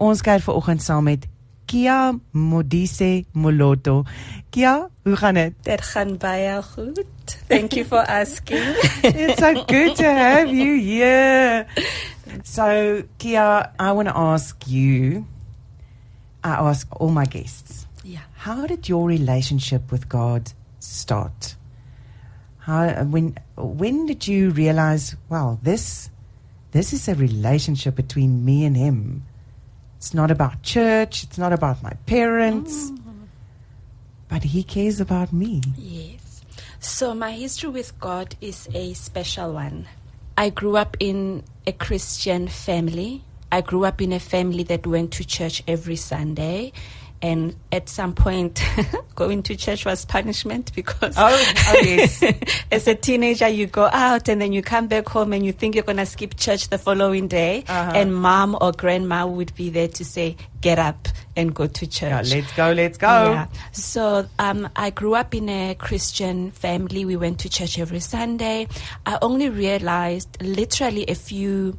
Ons kuier vanoggend saam met Kea Modise Moloto. Kea, hoe gaan dit? Dit gaan baie goed. Thank you for asking. It's so good to have you here. So, Kea, I want to ask you I ask all my guests. Yeah. How did your relationship with God start? How when when did you realize, well, this this is a relationship between me and him. It's not about church, it's not about my parents. Mm. But he cares about me. Yes. So my history with God is a special one. I grew up in a Christian family. I grew up in a family that went to church every Sunday. And at some point, going to church was punishment because Oh, oh yes. as a teenager, you go out and then you come back home and you think you're going to skip church the following day. Uh-huh. And mom or grandma would be there to say, get up and go to church. Yeah, let's go, let's go. Yeah. So um, I grew up in a Christian family. We went to church every Sunday. I only realized literally a few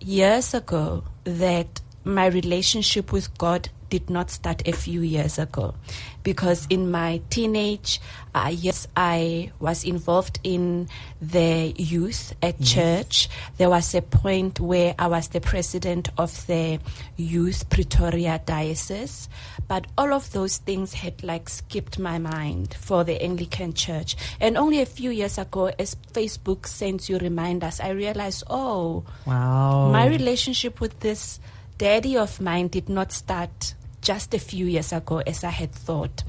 years ago that my relationship with God did not start a few years ago. Because in my teenage uh, years I was involved in the youth at church. There was a point where I was the president of the youth Pretoria diocese. But all of those things had like skipped my mind for the Anglican church. And only a few years ago as Facebook sends you reminders I realized oh Wow. my relationship with this daddy of mine did not start just a few years ago as I had thought.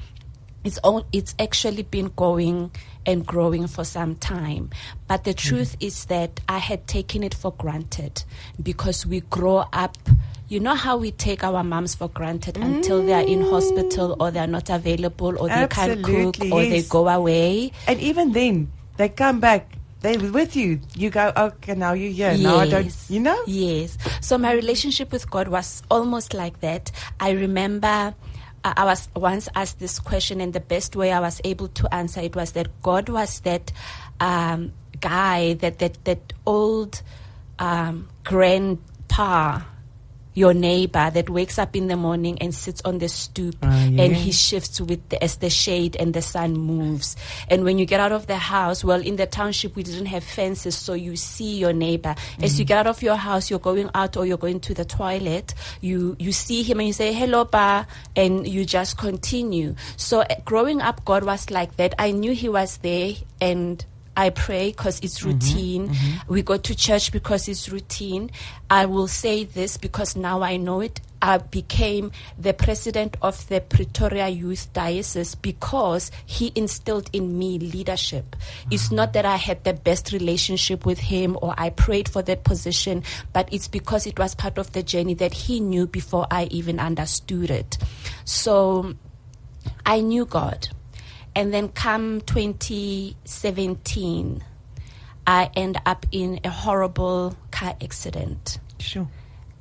It's all, it's actually been going and growing for some time. But the mm. truth is that I had taken it for granted because we grow up you know how we take our moms for granted until they are in hospital or they are not available or they can't cook Absolutely, or they go away. And even then, they come back. They were with you. You go, okay, now you're here. Now I don't. You know. Yes. So my relationship with God was almost like that. I remember uh, I was once asked this question, and the best way I was able to answer it was that God was that um, guy, that that that old um, grandpa. Your neighbor that wakes up in the morning and sits on the stoop Ah, and he shifts with the, as the shade and the sun moves. And when you get out of the house, well, in the township we didn't have fences, so you see your neighbor. As you get out of your house, you're going out or you're going to the toilet. You you see him and you say hello, ba, and you just continue. So uh, growing up, God was like that. I knew He was there, and I pray because it's mm-hmm. routine. Mm-hmm. We go to church because it's routine. I will say this because now I know it. I became the president of the Pretoria Youth Diocese because he instilled in me leadership. Mm-hmm. It's not that I had the best relationship with him or I prayed for that position, but it's because it was part of the journey that he knew before I even understood it. So I knew God. And then come 2017, I end up in a horrible car accident. Sure.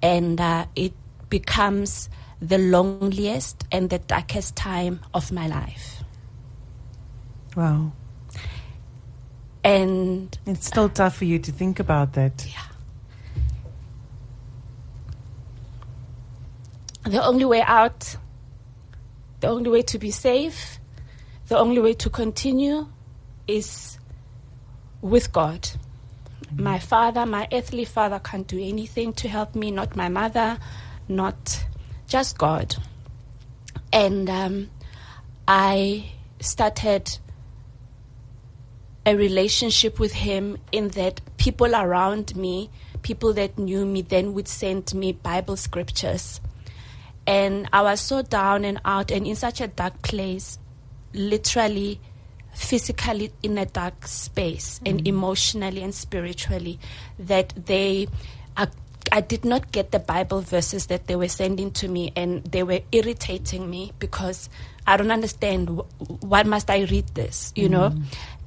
And uh, it becomes the loneliest and the darkest time of my life. Wow. And It's still tough for you to think about that. Yeah. the only way out, the only way to be safe, the only way to continue is with God. My father, my earthly father, can't do anything to help me, not my mother, not just God. And um, I started a relationship with him in that people around me, people that knew me, then would send me Bible scriptures. And I was so down and out and in such a dark place, literally, physically in a dark space, and emotionally and spiritually, that they. I, I did not get the Bible verses that they were sending to me, and they were irritating me because I don't understand. Why must I read this? You know?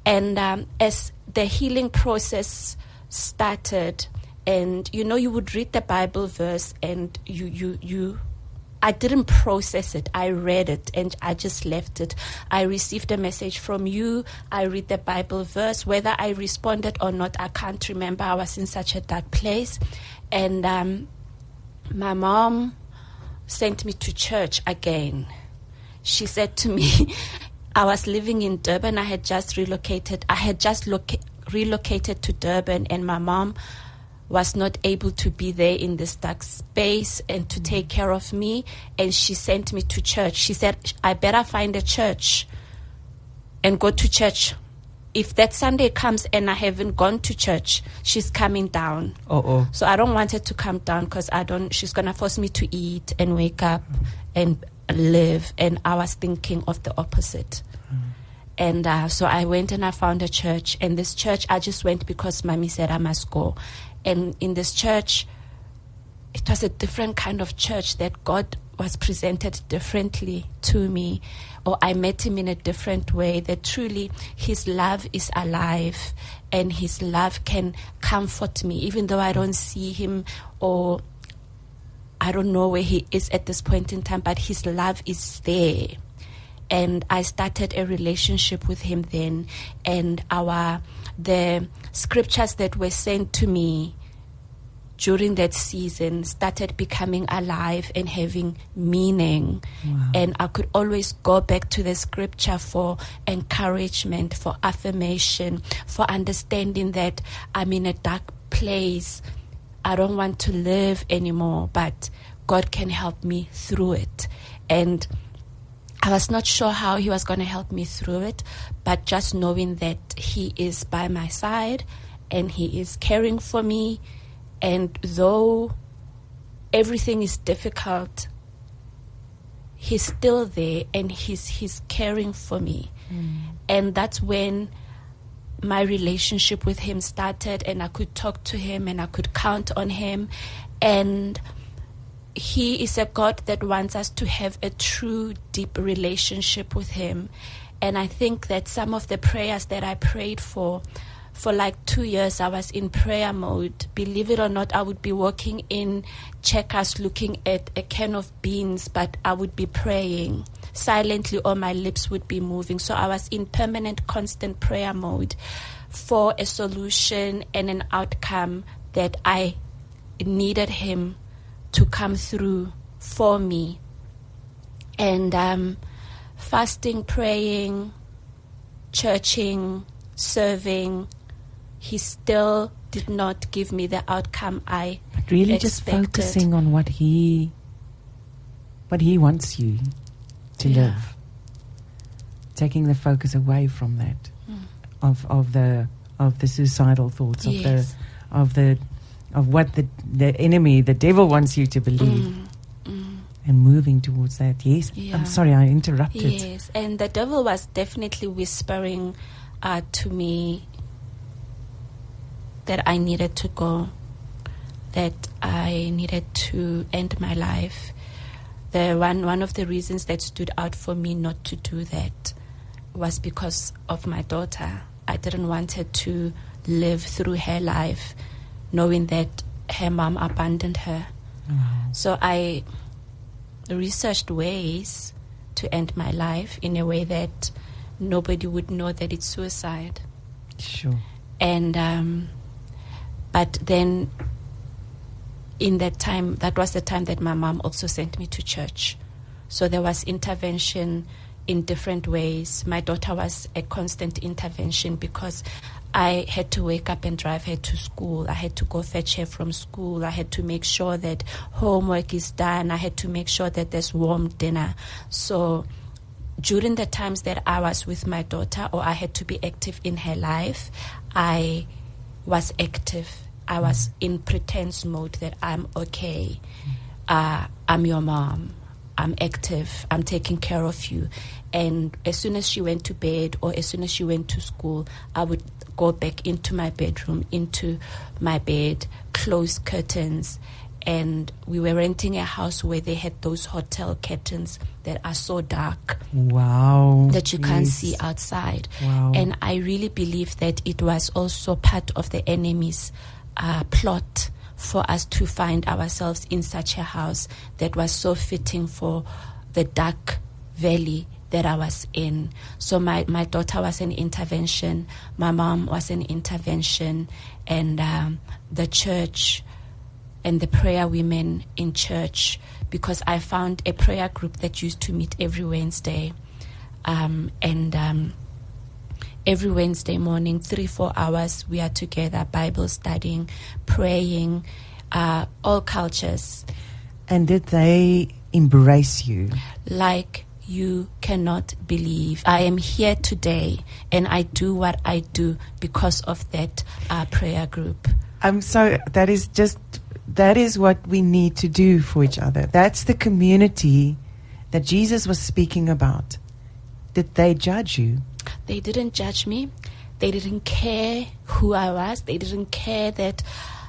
And um, as the healing process started, and you know, you would read the Bible verse, and you you you I didn't process it. I read it and I just left it. I received a message from you. I read the Bible verse. Whether I responded or not, I can't remember. I was in such a dark place. And um, my mom sent me to church again. She said to me, I was living in Durban. I had just relocated. I had just loca- relocated to Durban, and my mom was not able to be there in this dark space and to take care of me. And she sent me to church. She said, I better find a church and go to church. If that Sunday comes and I haven't gone to church, she's coming down. Oh, oh. So I don't want her to come down because I don't. She's gonna force me to eat and wake up and live. And I was thinking of the opposite. And uh, so I went and I found a church. And this church, I just went because mommy said I must go. And in this church, it was a different kind of church that God was presented differently to me, or I met Him in a different way. That truly His love is alive and His love can comfort me, even though I don't see Him or I don't know where He is at this point in time, but His love is there. And I started a relationship with Him then, and our the scriptures that were sent to me during that season started becoming alive and having meaning. Wow. And I could always go back to the scripture for encouragement, for affirmation, for understanding that I'm in a dark place. I don't want to live anymore, but God can help me through it. And I was not sure how He was going to help me through it, but just knowing that He is by my side and He is caring for me. And though everything is difficult, He's still there and He's, he's caring for me. Mm. And that's when my relationship with him started and I could talk to him and I could count on him and he is a God that wants us to have a true deep relationship with him. And I think that some of the prayers that I prayed for for like 2 years I was in prayer mode. Believe it or not I would be walking in checkers looking at a can of beans but I would be praying. Silently or my lips would be moving. So I was in permanent constant prayer mode for a solution and an outcome that I needed him to come through for me. And um, fasting, praying, churching, serving, he still did not give me the outcome I But really just focusing on what he what he wants you to Yeah. live. Taking the focus away from that. Mm. Of of the of the suicidal thoughts, of Yes. the of the of what the the enemy, the devil wants you to believe Mm, mm. and moving towards that. Yes. Yeah. I'm sorry I interrupted. Yes, and the devil was definitely whispering uh, to me that I needed to go, that I needed to end my life. The one one of the reasons that stood out for me not to do that was because of my daughter. I didn't want her to live through her life knowing that her mom abandoned her. Wow. So I researched ways to end my life in a way that nobody would know that it's suicide. Sure. And um, but then in that time, that was the time that my mom also sent me to church. So there was intervention in different ways. My daughter was a constant intervention because I had to wake up and drive her to school. I had to go fetch her from school. I had to make sure that homework is done. I had to make sure that there's warm dinner. So during the times that I was with my daughter or I had to be active in her life, I was active. I was in pretense mode that I'm okay. Uh, I'm your mom. I'm active. I'm taking care of you. And as soon as she went to bed or as soon as she went to school, I would go back into my bedroom, into my bed, close curtains. And we were renting a house where they had those hotel curtains that are so dark Wow. that you can't see outside. Wow. And I really believe that it was also part of the enemy's uh, plot for us to find ourselves in such a house that was so fitting for the dark valley that I was in. So my, my daughter was an intervention, my mom was an intervention, and um, the church and the prayer women in church because I found a prayer group that used to meet every Wednesday. Um, and um, every Wednesday morning, three, four hours, we are together, Bible studying, praying, uh, all cultures. And did they embrace you? like you cannot believe. I am here today and I do what I do because of that uh, prayer group. I'm so that is just that is what we need to do for each other. That's the community that Jesus was speaking about. Did they judge you? They didn't judge me. They didn't care who I was. They didn't care that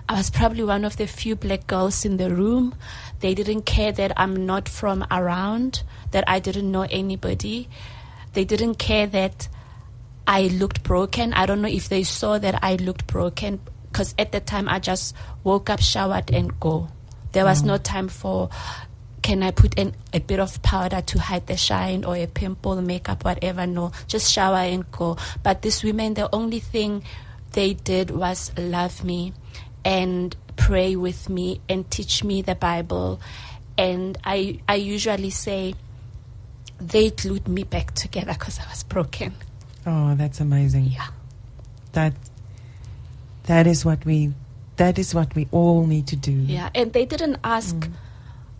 I was probably one of the few black girls in the room. They didn't care that I'm not from around, that I didn't know anybody. They didn't care that I looked broken. I don't know if they saw that I looked broken because at the time I just woke up, showered, and go. There was mm. no time for can I put in a bit of powder to hide the shine or a pimple, makeup, whatever. No, just shower and go. But these women, the only thing they did was love me and pray with me and teach me the Bible. And I, I usually say they glued me back together because I was broken. Oh, that's amazing. Yeah. That that is what we that is what we all need to do. Yeah, and they didn't ask,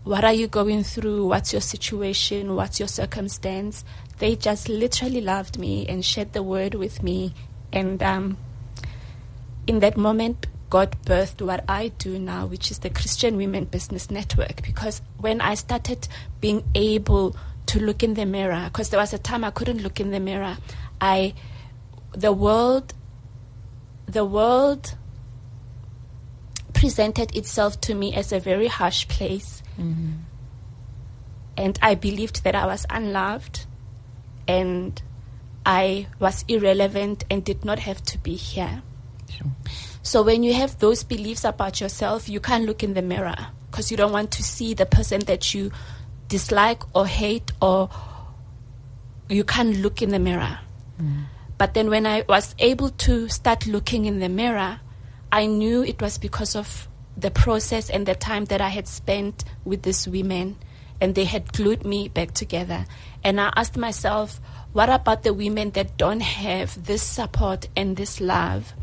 What are you going through? What's your situation? What's your circumstance? They just literally loved me and shared the word with me. And um, in that moment, God birthed what I do now, which is the Christian Women Business Network. Because when I started being able to look in the mirror, because there was a time I couldn't look in the mirror, I, the world, the world presented itself to me as a very harsh place. Mm-hmm. And I believed that I was unloved and I was irrelevant and did not have to be here. Sure. So when you have those beliefs about yourself, you can't look in the mirror because you don't want to see the person that you dislike or hate or you can't look in the mirror. Mm. But then when I was able to start looking in the mirror, I knew it was because of the process and the time that I had spent with these women and they had glued me back together. And I asked myself, what about the women that don't have this support and this love?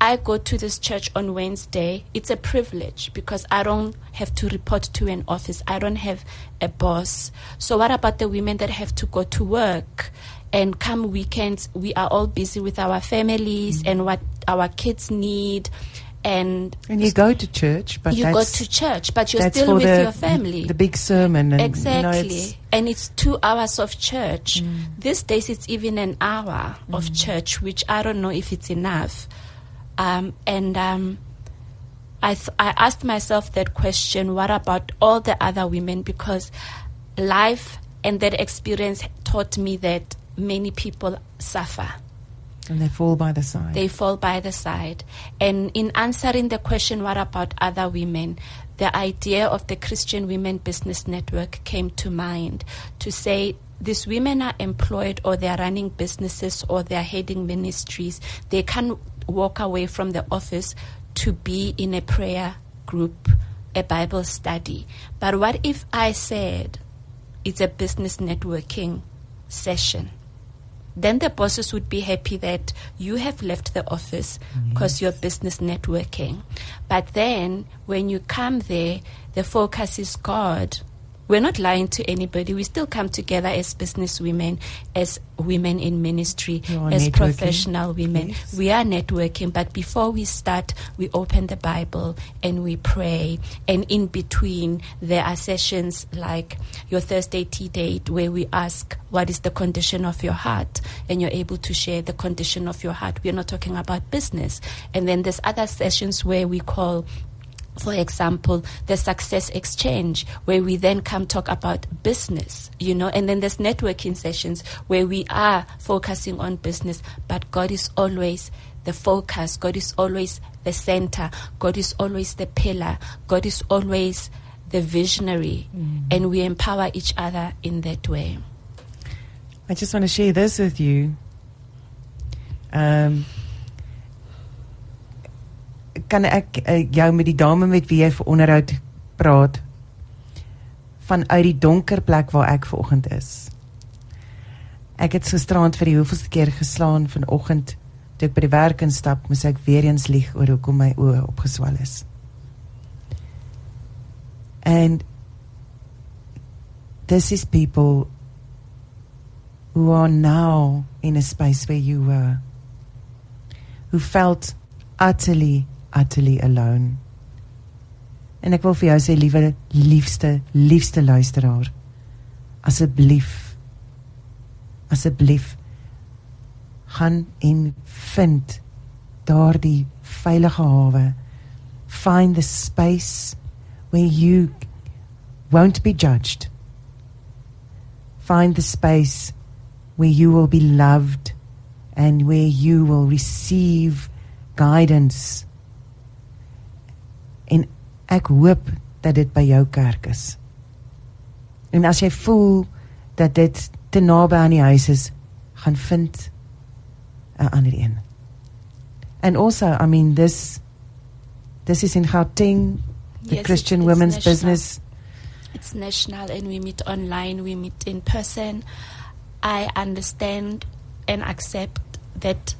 I go to this church on Wednesday. It's a privilege because I don't have to report to an office. I don't have a boss. So what about the women that have to go to work? And come weekends, we are all busy with our families mm. and what our kids need. And, And you go to church, but you go to church, but you're still with the, your family. The big sermon, and Exactly. You know, it's, and it's two hours of church. Mm. These days it's even an hour of mm. church, which I don't know if it's enough. Um, and um, I, th- I asked myself that question what about all the other women? Because life and that experience taught me that many people suffer and they fall by the side. they fall by the side. And in answering the question, what about other women? The idea of the Christian Women Business Network came to mind to say these women are employed or they're running businesses or they're heading ministries. They can walk away from the office to be in a prayer group, a Bible study. But what if I said it's a business networking session? then the bosses would be happy that you have left the office mm-hmm. because you're business networking. But then when you come there, the focus is God. We're not lying to anybody. We still come together as business women, as women in ministry, as networking. professional women. Yes. We are networking, but before we start, we open the Bible and we pray. And in between, there are sessions like your Thursday tea date where we ask, What is the condition of your heart? And you're able to share the condition of your heart. We're not talking about business. And then there's other sessions where we call for example, the success exchange, where we then come talk about business, you know, and then there's networking sessions where we are focusing on business, but God is always the focus, God is always the center, God is always the pillar, God is always the visionary, and we empower each other in that way. I just want to share this with you. Um, kan ek uh, jou met die dame met wie jy vir onderhoud praat? vanuit die donker plek waar ek vanoggend is. Ek het gisterand vir die hoeveelste keer geslaan vanoggend toe ek by die werk instap, moes ek weer eens lieg oor hoekom my oë opgeswel is. And this is people who are now in a space where you were, who felt utterly, utterly alone. En ek wil vir jou sê liewe liefste, liefste luisteraar, asseblief asseblief gaan en vind daardie veilige hawe. Find the space where you won't be judged. Find the space where you will be loved and where you will receive guidance. Ek hoop dat dit by jou kerk is. En as jy voel dat dit te naby aan die huis is, gaan vind 'n ander een. And also, I mean this this is in Gauteng, the Yes, Christian Women's national. Business. It's national and we meet online, we meet in person. I understand and accept that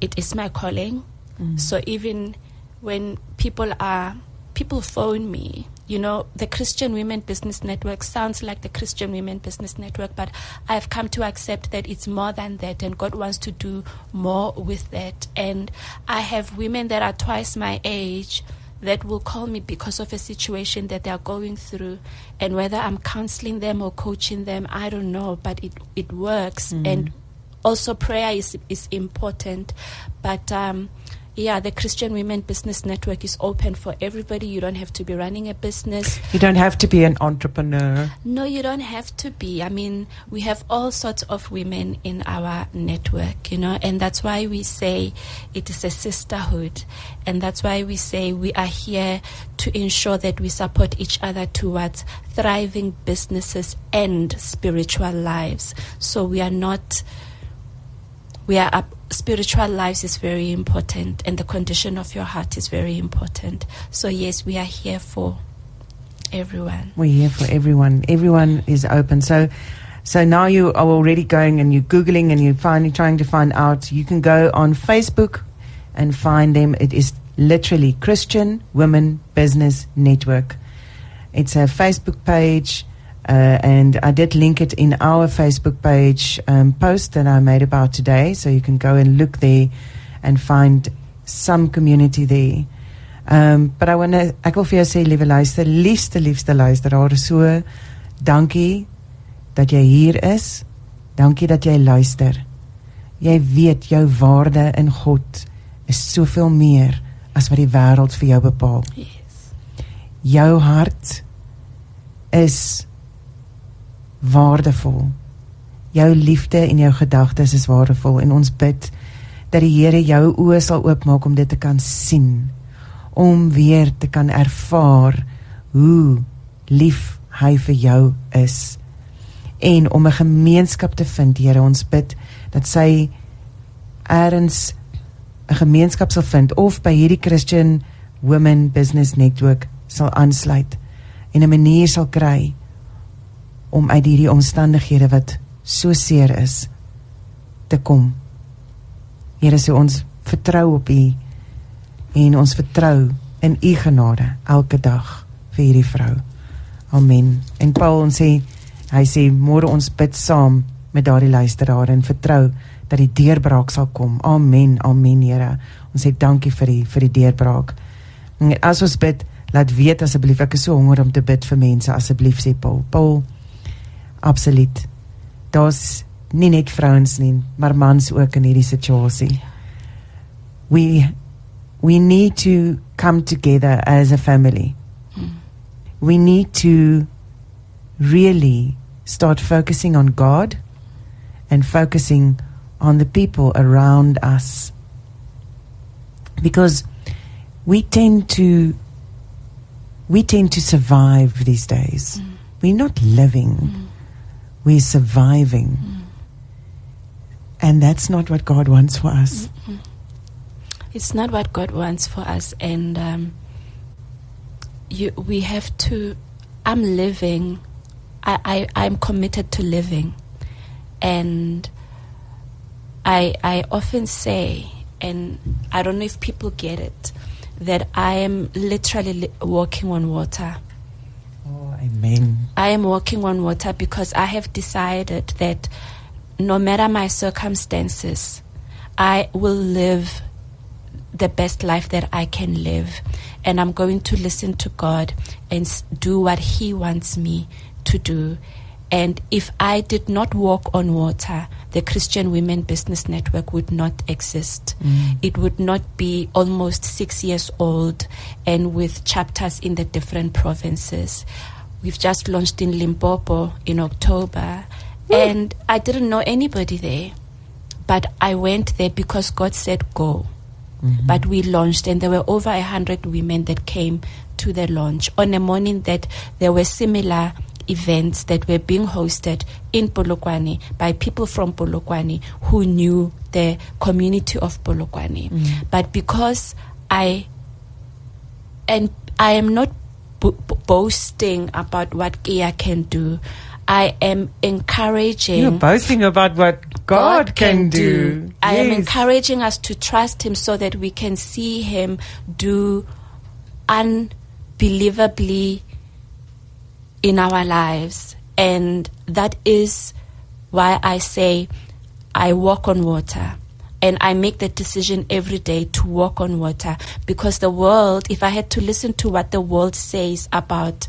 it is my calling. Mm. So even when people are people phone me, you know, the Christian Women Business Network sounds like the Christian Women Business Network, but I've come to accept that it's more than that and God wants to do more with that. And I have women that are twice my age that will call me because of a situation that they are going through. And whether I'm counseling them or coaching them I don't know but it it works. And also prayer is is important. But um yeah, the Christian Women Business Network is open for everybody. You don't have to be running a business. You don't have to be an entrepreneur. No, you don't have to be. I mean, we have all sorts of women in our network, you know, and that's why we say it is a sisterhood. And that's why we say we are here to ensure that we support each other towards thriving businesses and spiritual lives. So we are not, we are up. Spiritual lives is very important, and the condition of your heart is very important. So, yes, we are here for everyone. We're here for everyone. Everyone is open. So, so now you are already going and you're googling and you're finally trying to find out. You can go on Facebook and find them. It is literally Christian Women Business Network. It's a Facebook page. Uh, and I did link it in our Facebook page um, post that I made about today, so you can go and look there and find some community there. Um, but I want to, ek wil vir jou sê, liewe luister, liefste, liefste luisteraar, so dankie dat jy hier is. Dankie dat jy luister. Jy weet jou waarde in God is soveel meer as wat die wêreld vir jou bepaal. Yes. Jou hart is waardevol. Jou liefde en jou gedagtes is waardevol en ons bid dat die Here jou oë sal oopmaak om dit te kan sien, om weer te kan ervaar hoe lief hy vir jou is en om 'n gemeenskap te vind. Here, ons bid dat sy eers 'n gemeenskap sal vind of by hierdie Christian Women Business Network sal aansluit en 'n manier sal kry om uit hierdie omstandighede wat so seer is te kom. Here, so ons vertrou op U en ons vertrou in U genade elke dag vir hierdie vrou. Amen. En Paul ons sê hy sê môre ons bid saam met daardie luisteraar en vertrou dat die deurbraak sal kom. Amen. Amen, Here. Ons sê dankie vir die vir die deurbraak. En as ons bid, laat weet asseblief ek is so honger om te bid vir mense asseblief sê Paul. Paul Absoluut. Daar's nie net vrouens nie, maar mans ook in hierdie situasie. We we need to come together as a family. Hmm. We need to really start focusing on God and focusing on the people around us. Because we tend to we tend to survive these days. Hmm. We're not living hmm. We're surviving. And that's not what God wants for us. It's not what God wants for us, and um, you, we have to. I'm living I, I, I'm committed to living. And I, I often say, and I don't know if people get it, that I am literally li- walking on water. Amen. I am walking on water because I have decided that no matter my circumstances, I will live the best life that I can live. And I'm going to listen to God and do what He wants me to do. And if I did not walk on water, the Christian Women Business Network would not exist. Mm. It would not be almost six years old and with chapters in the different provinces. We've just launched in Limpopo in October, and I didn't know anybody there. But I went there because God said go. Mm-hmm. But we launched, and there were over a hundred women that came to the launch on a morning that there were similar events that were being hosted in Polokwane by people from Polokwane who knew the community of Polokwane. Mm-hmm. But because I and I am not bo- bo- boasting about what Kea can do. I am encouraging You're boasting about what God, can, do. I am encouraging us to trust Him so that we can see Him do unbelievably in our lives. And that is why I say I walk on water. And I make the decision every day to walk on water because the world, if I had to listen to what the world says about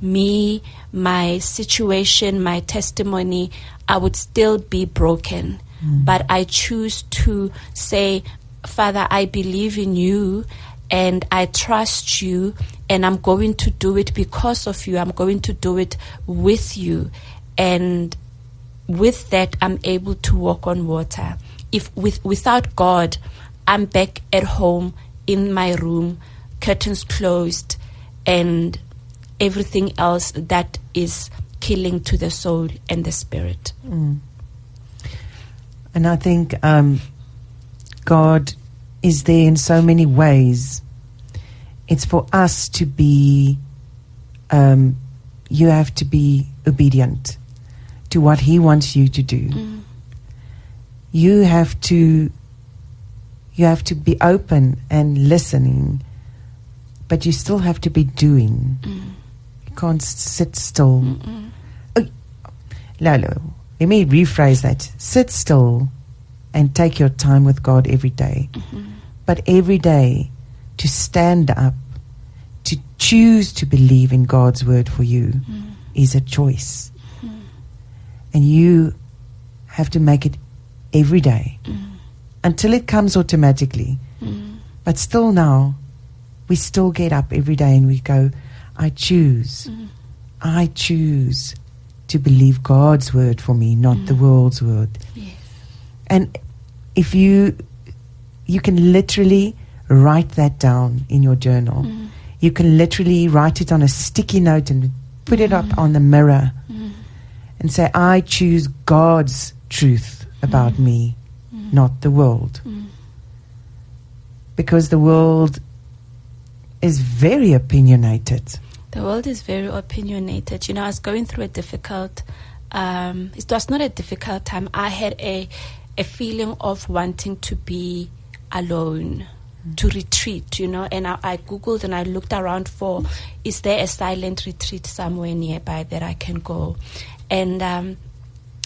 me, my situation, my testimony, I would still be broken. Mm. But I choose to say, Father, I believe in you and I trust you and I'm going to do it because of you. I'm going to do it with you. And with that I'm able to walk on water. If with without God, I'm back at home in my room, curtains closed, and everything else that is killing to the soul and the spirit. And I think um, God is there in so many ways. It's for us to be, um, you have to be obedient to what He wants you to do. You have to, you have to be open and listening, but you still have to be doing. Mm. You can't sit still. Oh, Lalo, let me rephrase that. Sit still and take your time with God every day. Mm-hmm. But every day to stand up, to choose to believe in God's word for you mm. is a choice. Mm. And you have to make it every day mm. until it comes automatically. Mm. But still now, we still get up every day and we go, I choose. Mm. I choose to believe God's word for me, not the world's word. Yes. And if you you can literally write that down in your journal. You can literally write it on a sticky note and put it up on the mirror and say, I choose God's truth about me, not the world. Because the world is very opinionated. The world is very opinionated. You know, I was going through a difficult. Um, it was not a difficult time. I had a a feeling of wanting to be alone, to retreat. You know, and I, I googled and I looked around for is there a silent retreat somewhere nearby that I can go, and um,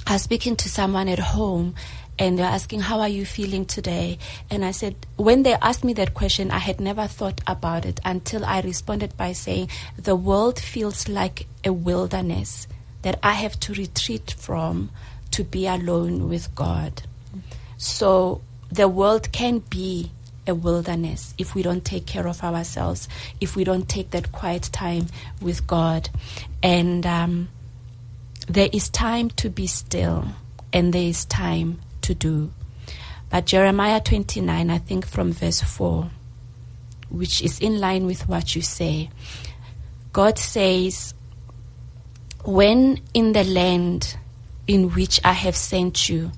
I was speaking to someone at home and they're asking, How are you feeling today? And I said, When they asked me that question, I had never thought about it until I responded by saying, The world feels like a wilderness that I have to retreat from to be alone with God. So the world can be a wilderness if we don't take care of ourselves, if we don't take that quiet time with God. And, um, there is time to be still and there is time to do. But Jeremiah 29, I think from verse 4, which is in line with what you say, God says, When in the land in which I have sent you,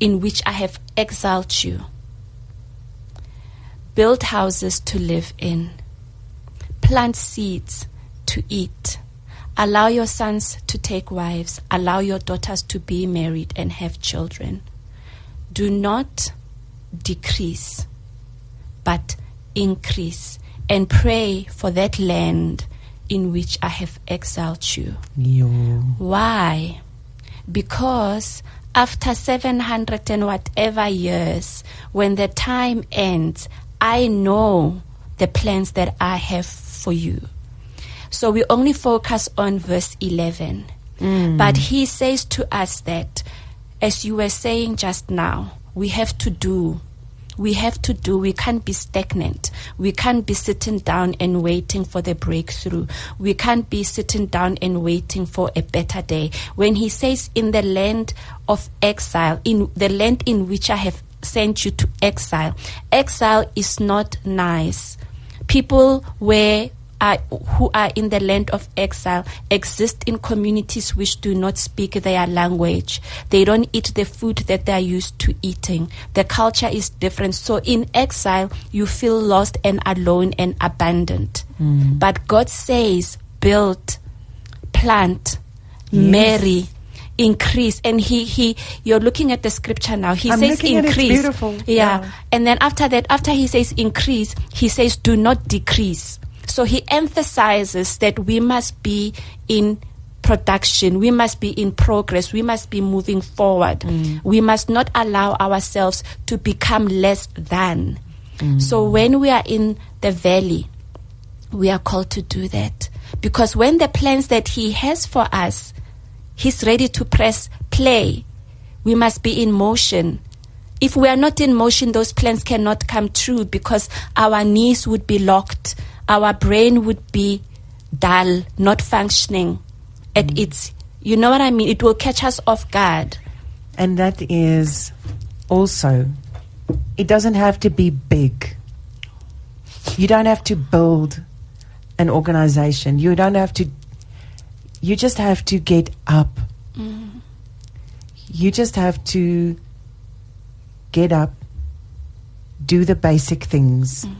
in which I have exiled you, build houses to live in, plant seeds to eat, Allow your sons to take wives, allow your daughters to be married and have children. Do not decrease, but increase, and pray for that land in which I have exiled you. Yo. Why? Because after 700 and whatever years, when the time ends, I know the plans that I have for you. So we only focus on verse 11. Hmm. But he says to us that, as you were saying just now, we have to do. We have to do. We can't be stagnant. We can't be sitting down and waiting for the breakthrough. We can't be sitting down and waiting for a better day. When he says, in the land of exile, in the land in which I have sent you to exile, exile is not nice. People where are, who are in the land of exile exist in communities which do not speak their language. They don't eat the food that they are used to eating. The culture is different. So in exile, you feel lost and alone and abandoned. Hmm. But God says, build, plant, marry, increase. And he, he, you're looking at the scripture now. He I'm says looking it. It's increase. beautiful. Yeah. Yeah. And then after that, after he says increase, he says do not decrease. So he emphasizes that we must be in production, we must be in progress, we must be moving forward. Mm. We must not allow ourselves to become less than. Mm. So when we are in the valley, we are called to do that. Because when the plans that he has for us, he's ready to press play. We must be in motion. If we are not in motion, those plans cannot come true because our knees would be locked, our brain would be dull, not functioning at mm. its. You know what I mean? It will catch us off guard. And that is also, it doesn't have to be big. You don't have to build an organization. You don't have to, you just have to get up. Mm-hmm. You just have to get up, do the basic things, mm.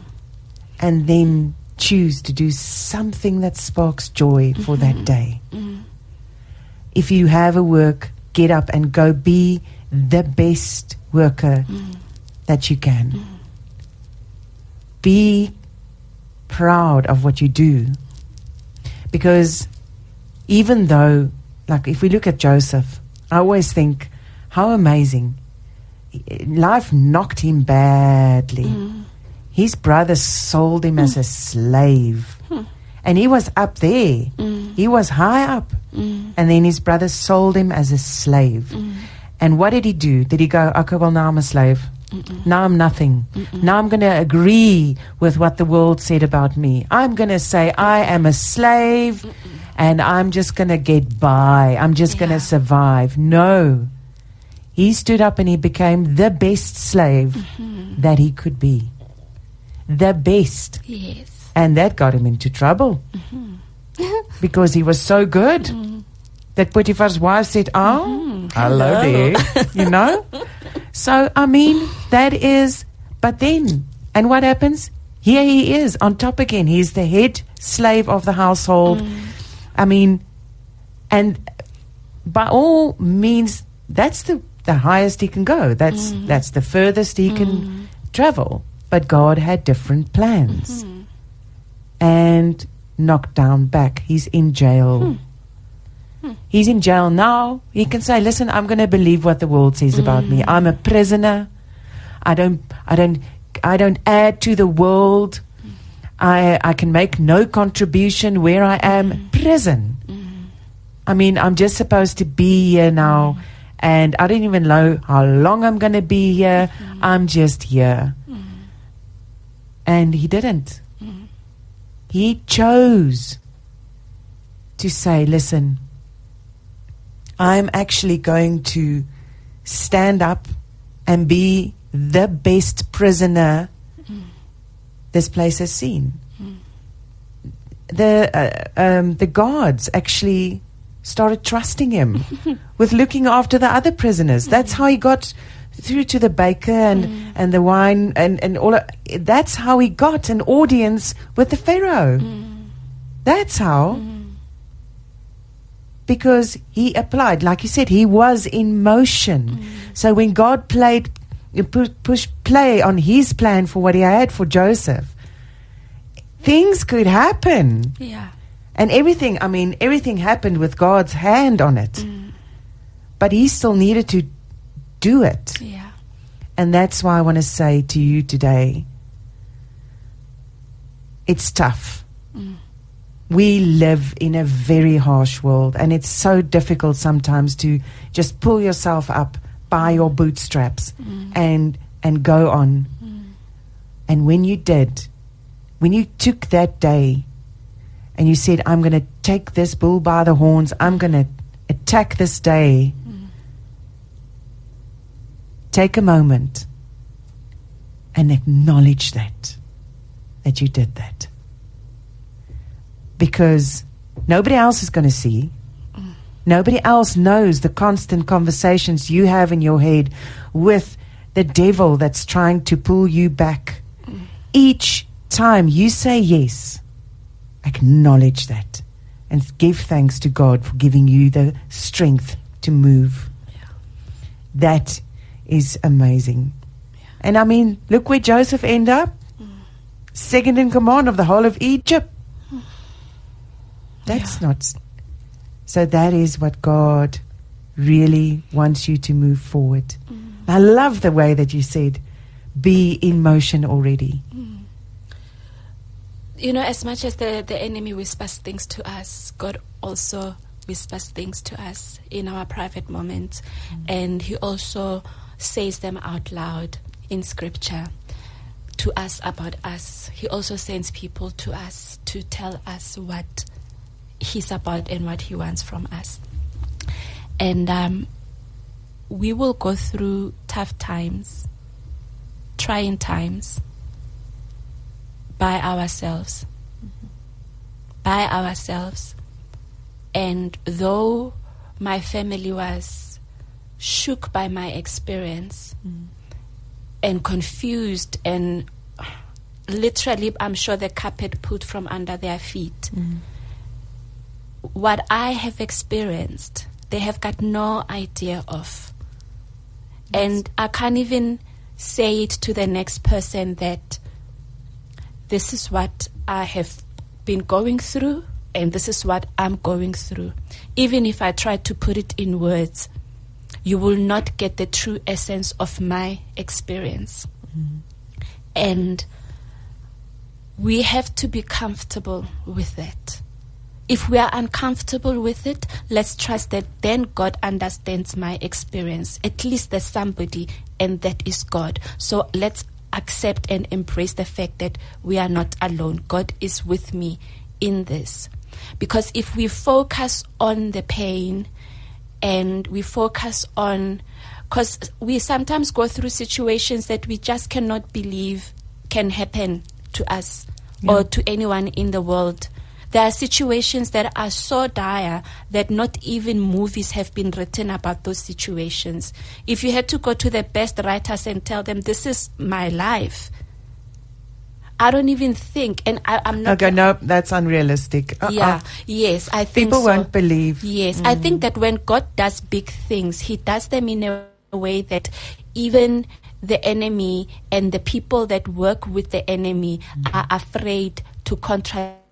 and then choose to do something that sparks joy for that mm-hmm. day. Mm-hmm. If you have a work, get up and go be the best worker mm. that you can. Mm. Be proud of what you do. Because even though, like, if we look at Joseph, I always think, how amazing. Life knocked him badly. Mm. His brother sold him as a slave. And he was up there. He was high up. And then his brother sold him as a slave. And what did he do? Did he go, okay, well, now I'm a slave? Now I'm nothing. Now I'm going to agree with what the world said about me. I'm going to say I am a slave and I'm just going to get by. I'm just going to survive. No. He stood up and he became the best slave mm-hmm. that he could be. The best. Yes. And that got him into trouble mm-hmm. because he was so good mm. that Potiphar's wife said, Oh, hello, Hello." there. you know? So, I mean, that is, but then, and what happens? Here he is on top again. He's the head slave of the household. Mm. I mean, and by all means, that's the, the highest he can go. That's, mm. that's the furthest he can travel. But God had different plans mm-hmm. and knocked down back. He's in jail. Hmm. Hmm. He's in jail now. He can say, "Listen, I'm going to believe what the world says about me. Mm. I'm a prisoner. I don't, I don't, I don't add to the world. Mm. I, I can make no contribution where I am. Mm. Prison. I mean, I'm just supposed to be here now, and I don't even know how long I'm going to be here. I'm just here." And he didn't. He chose to say, listen, I'm actually going to stand up and be the best prisoner this place has seen. The, uh, um, the guards actually started trusting him with looking after the other prisoners. That's how he got through to the baker and, mm. and the wine and, and all. Of, that's how he got an audience with the Pharaoh. Mm. That's how. Mm-hmm. because he applied. Like you said, he was in motion. Mm. So when God played, pu- push play on his plan for what he had for Joseph, things could happen. Yeah. And everything, I mean, everything happened with God's hand on it. Mm. But he still needed to do it. Yeah. And that's why I want to say to you today it's tough. Mm. We live in a very harsh world, and it's so difficult sometimes to just pull yourself up by your bootstraps Mm. and and go on. Mm. And when you did, when you took that day and you said, I'm going to take this bull by the horns, I'm going to attack this day. Take a moment and acknowledge that, that you did that. Because nobody else is going to see. Nobody else knows the constant conversations you have in your head with the devil that's trying to pull you back. Each time you say yes, acknowledge that and give thanks to God for giving you the strength to move. That is amazing. And I mean, look where Joseph ended up. Second in command of the whole of Egypt. That's not. So that is what God really wants you to move forward. Mm. I love the way that you said, be in motion already. Mm. You know, as much as the, the enemy whispers things to us, God also whispers things to us in our private moments. Mm. And He also says them out loud in Scripture to us about us. He also sends people to us to tell us what He's about and what He wants from us. And um, we will go through tough times, trying times by ourselves. By ourselves. And though my family was shook by my experience mm. and confused and uh, literally, I'm sure the carpet pulled from under their feet, mm. what I have experienced, they have got no idea of. And I can't even say it to the next person that this is what I have been going through and this is what I'm going through. Even if I try to put it in words, you will not get the true essence of my experience. And we have to be comfortable with it. If we are uncomfortable with it, let's trust that then God understands my experience. At least there's somebody, and that is God. So let's accept and embrace the fact that we are not alone. God is with me in this. Because if we focus on the pain and we focus on, because we sometimes go through situations that we just cannot believe can happen to us or to anyone in the world. There are situations that are so dire that not even movies have been written about those situations. If you had to go to the best writers and tell them, This is my life, I don't even think, and I, I'm not. Okay, no, that's unrealistic. Uh-uh. Yeah, yes, I think People so. won't believe. Yes, I think mm. that when God does big things, He does them in a way that even the enemy and the people that work with the enemy mm. are afraid to contradict.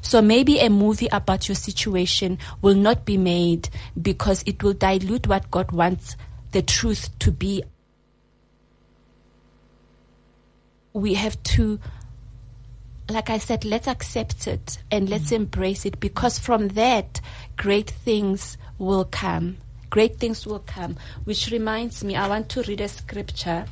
So maybe a movie about your situation will not be made because it will dilute what God wants the truth to be. We have to like I said, let's accept it and let's embrace it because from that, great things will come. Great things will come. Which reminds me, I want to read a scripture.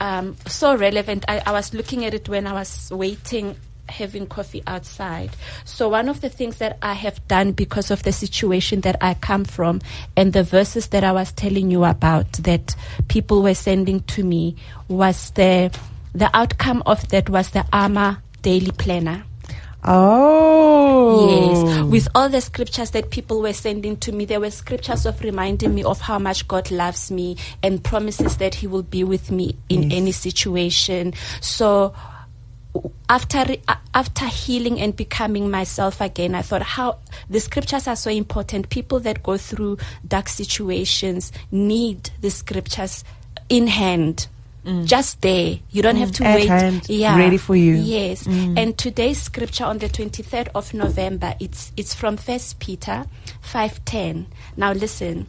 Um, so relevant. I, I was looking at it when I was waiting, having coffee outside. So, one of the things that I have done because of the situation that I come from and the verses that I was telling you about that people were sending to me was the the outcome of that was the Armour daily planner. Oh. Yes, with all the scriptures that people were sending to me, there were scriptures of reminding me of how much God loves me and promises that He will be with me in Yes. any situation. So after after healing and becoming myself again, I thought how the scriptures are so important. People that go through dark situations need the scriptures in hand. Just there, you don't have to Mm. At wait. hand, yeah, ready for you. Yes, Mm. and today's scripture on the twenty third of November, it's it's from First Peter five ten. Now listen,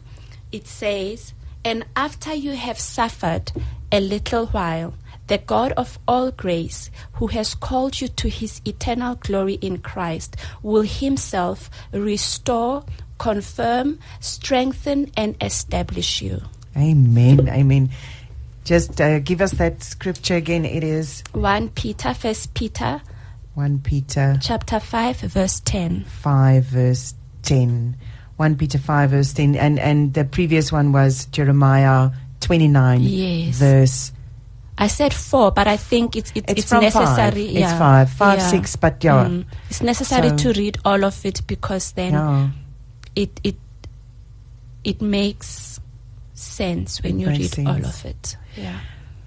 it says, "And after you have suffered a little while, the God of all grace, who has called you to His eternal glory in Christ, will Himself restore, confirm, strengthen, and establish you." Amen. Amen. Just uh, give us that scripture again. It is One Peter, First Peter, 1 Peter chapter five, verse ten. 5, verse 10. 1 Peter 5, verse 10. And, and the previous one was Jeremiah 29, Yes. verse. I said four, but I think it's it's, It's it's, necessary. five. Yeah. It's five. Five, Yeah. six, but yeah. Mm. It's necessary So- to read all of it because then yeah. it it it makes sense when It you read all of it. Yeah.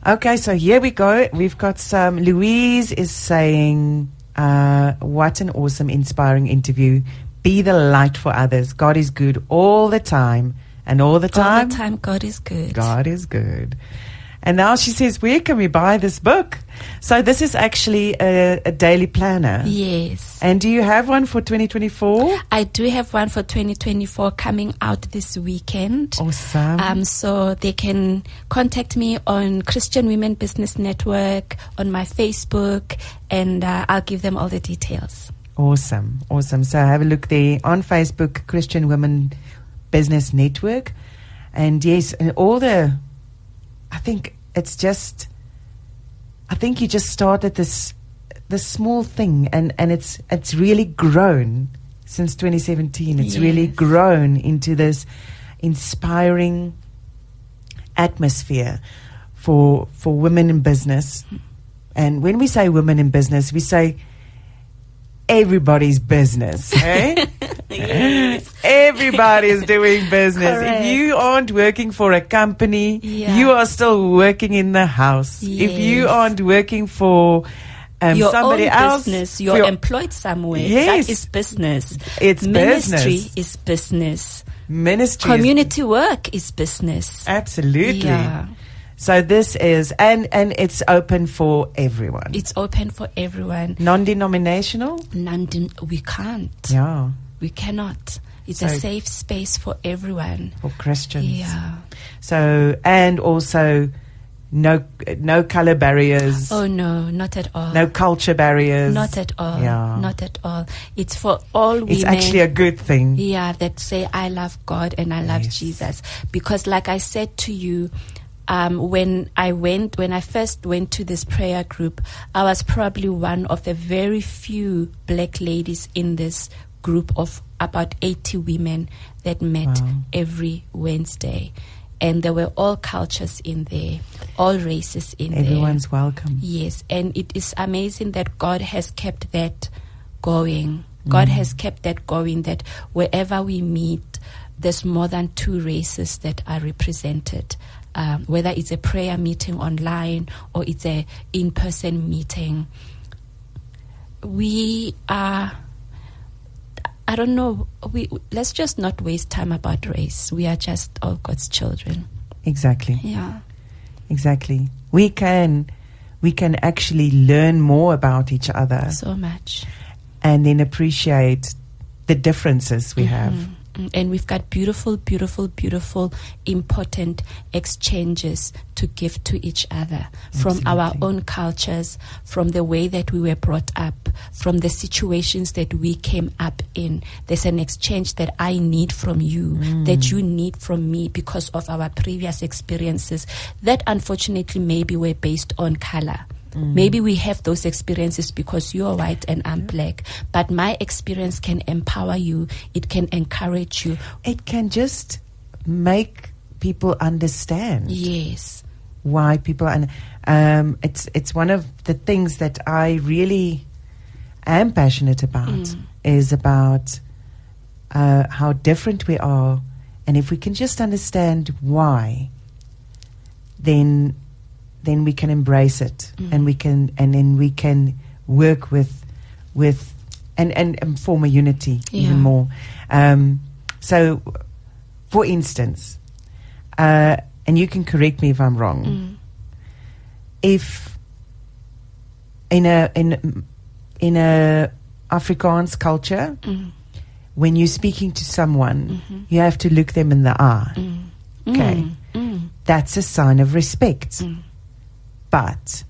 Okay, so here we go. We've got some. Louise is saying, uh, What an awesome, inspiring interview. Be the light for others. God is good all the time. And all the time? All the time, God is good. God is good. And now she says, Where can we buy this book? So this is actually a, a daily planner. Yes. And do you have one for 2024? I do have one for 2024 coming out this weekend. Awesome. Um, so they can contact me on Christian Women Business Network, on my Facebook, and uh, I'll give them all the details. Awesome, awesome. So have a look there on Facebook, Christian Women Business Network, and yes, and all the. I think it's just. I think you just started this, this small thing, and and it's it's really grown since 2017. It's really grown into this inspiring atmosphere for for women in business. And when we say women in business, we say everybody's business. Eh? Yes. is doing business. Correct. If you aren't working for a company, Yeah. you are still working in the house. If you aren't working for um, your somebody else, business, you're your- employed somewhere. Yes. That is business. It's Ministry business. is business. ministry, is- Community work is business. absolutely. Yeah. So this is, and and it's open for everyone. It's open for everyone. non-denominational. London, we can't. Yeah, We cannot. It's a safe space for everyone. for Christians. Yeah. So and also no no color barriers. Oh no, not at all. No culture barriers. Not at all. Yeah. Not at all. It's for all women. It's actually a good thing. yeah, that say I love God and I love Yes. Jesus. Because like I said to you, um, when I went, when I first went to this prayer group, I was probably one of the very few black ladies in this group of about 80 women that met Wow. every Wednesday. And there were all cultures in there, all races in there. Everyone's welcome. Yes, and it is amazing that God has kept that going. God Mm. has kept that going, that wherever we meet, there's more than two races that are represented. Um, whether it's a prayer meeting online or it's a in-person meeting, we are. I don't know. We let's just not waste time about race. We are just all God's children. Exactly. Yeah. Exactly. We can we can actually learn more about each other So much. and then appreciate the differences we have. Mm-hmm. Mm, And we've got beautiful, beautiful, beautiful, important exchanges to give to each other from our own cultures, from the way that we were brought up, from the situations that we came up in. There's an exchange that I need from you, that you need from me because of our previous experiences that unfortunately maybe were based on color. Maybe we have those experiences because you're white and I'm black, but my experience can empower you, it can encourage you. It can just make people understand Yes. why people and um, it's it's one of the things that I really am passionate about Mm. is about uh, how different we are, and if we can just understand why, then then we can embrace it, Mm. and we can and then we can work with with and and, and form a unity Yeah. even more. Um, so, for instance, uh, and you can correct me if I'm wrong. Mm. If in a in in a Afrikaans culture, Mm. when you're speaking to someone, Mhm. you have to look them in the eye. Mm. Okay. Mm. Mm. That's a sign of respect. Mm. But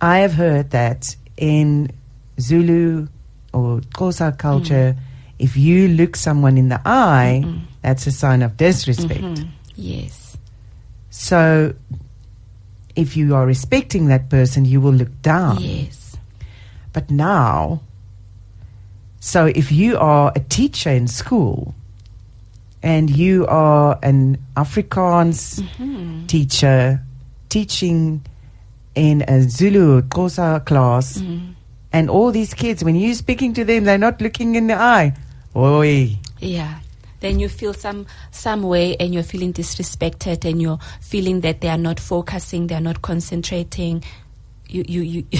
I have heard that in Zulu or Xhosa culture, if you look someone in the eye, Mm. that's a sign of disrespect. Mhm. Yes. So if you are respecting that person, you will look down. Yes. But now, so if you are a teacher in school and you are an Afrikaans Mhm. teacher teaching in a Zulu Xhosa class, Mm. and all these kids, when you're speaking to them, they're not looking in the eye. Oi. Yeah. Then you feel some some way and you're feeling disrespected and you're feeling that they are not focusing, they are not concentrating. You you you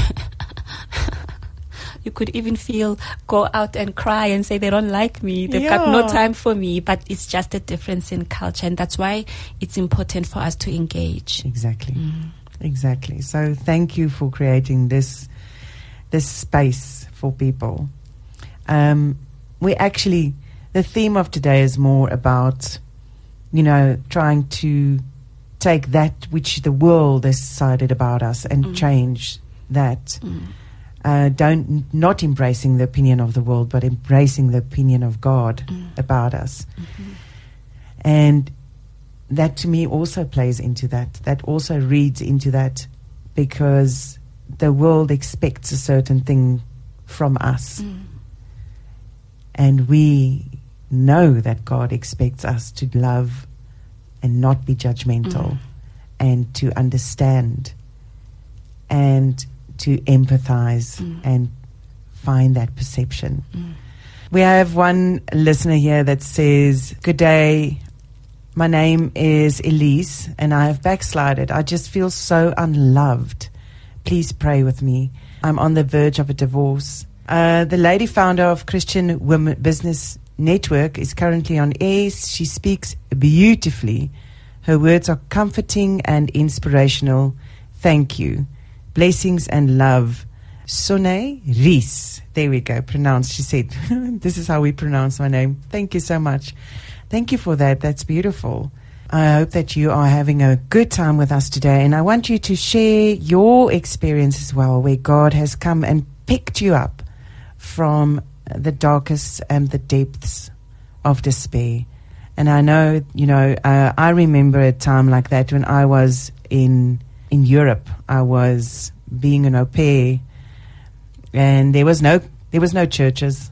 You could even feel go out and cry and say they don't like me. They've got no time for me. But it's just a difference in culture, and that's why it's important for us to engage. Exactly. Mm. Exactly. So thank you for creating this this space for people. Um, we actually the theme of today is more about you know trying to take that which the world has decided about us and Mm. change that. Mm. Uh, don't not embracing the opinion of the world, but embracing the opinion of God Mm. about us. Mhm. And that to me also plays into that. That also reads into that because the world expects a certain thing from us. Mm. And we know that God expects us to love and not be judgmental Mm. and to understand and to empathize Mm. and find that perception. Mm. We have one listener here that says, Good day. My name is Elise and I have backslided. I just feel so unloved. Please pray with me. I'm on the verge of a divorce. Uh, the lady founder of Christian Women Business Network is currently on air. She speaks beautifully. Her words are comforting and inspirational. Thank you. Blessings and love. Sone Rees. There we go. Pronounced. She said, This is how we pronounce my name. Thank you so much. Thank you for that. That's beautiful. I hope that you are having a good time with us today. And I want you to share your experience as well, where God has come and picked you up from the darkest and the depths of despair. And I know, you know, uh, I remember a time like that when I was in in Europe. I was being an au pair, and there was no there was no churches,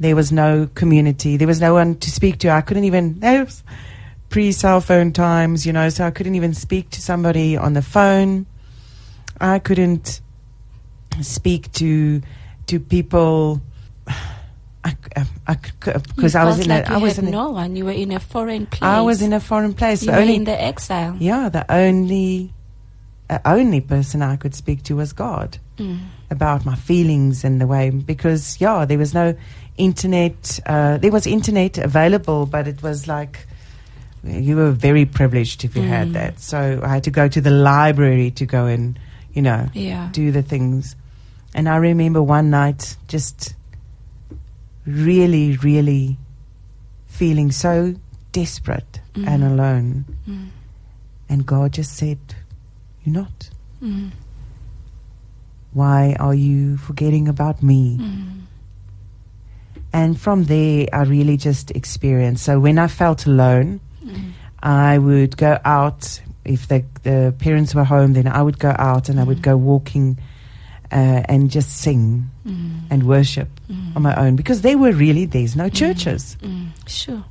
there was no community, there was no one to speak to. I couldn't even that was pre cell phone times, you know, so I couldn't even speak to somebody on the phone. I couldn't speak to to people. I, I, because I was in like a, you I was in a, no one. You were in a foreign place. I was in a foreign place. You The were only in the exile. yeah, the only uh, only person I could speak to was God Mm. about my feelings and the way because yeah, there was no internet. Uh, there was internet available, but it was like you were very privileged if you had Mm. that. So I had to go to the library to go and you know Yeah. do the things. And I remember one night just really, really feeling so desperate Mm. and alone. Mm. And God just said, You're not. Mm. Why are you forgetting about me? And from there, I really just experienced. So when I felt alone, Mm. I would go out. If the, the parents were home, then I would go out and I would go walking uh, and just sing Mm. and worship Mm. on my own because they were really there's no churches. Sure.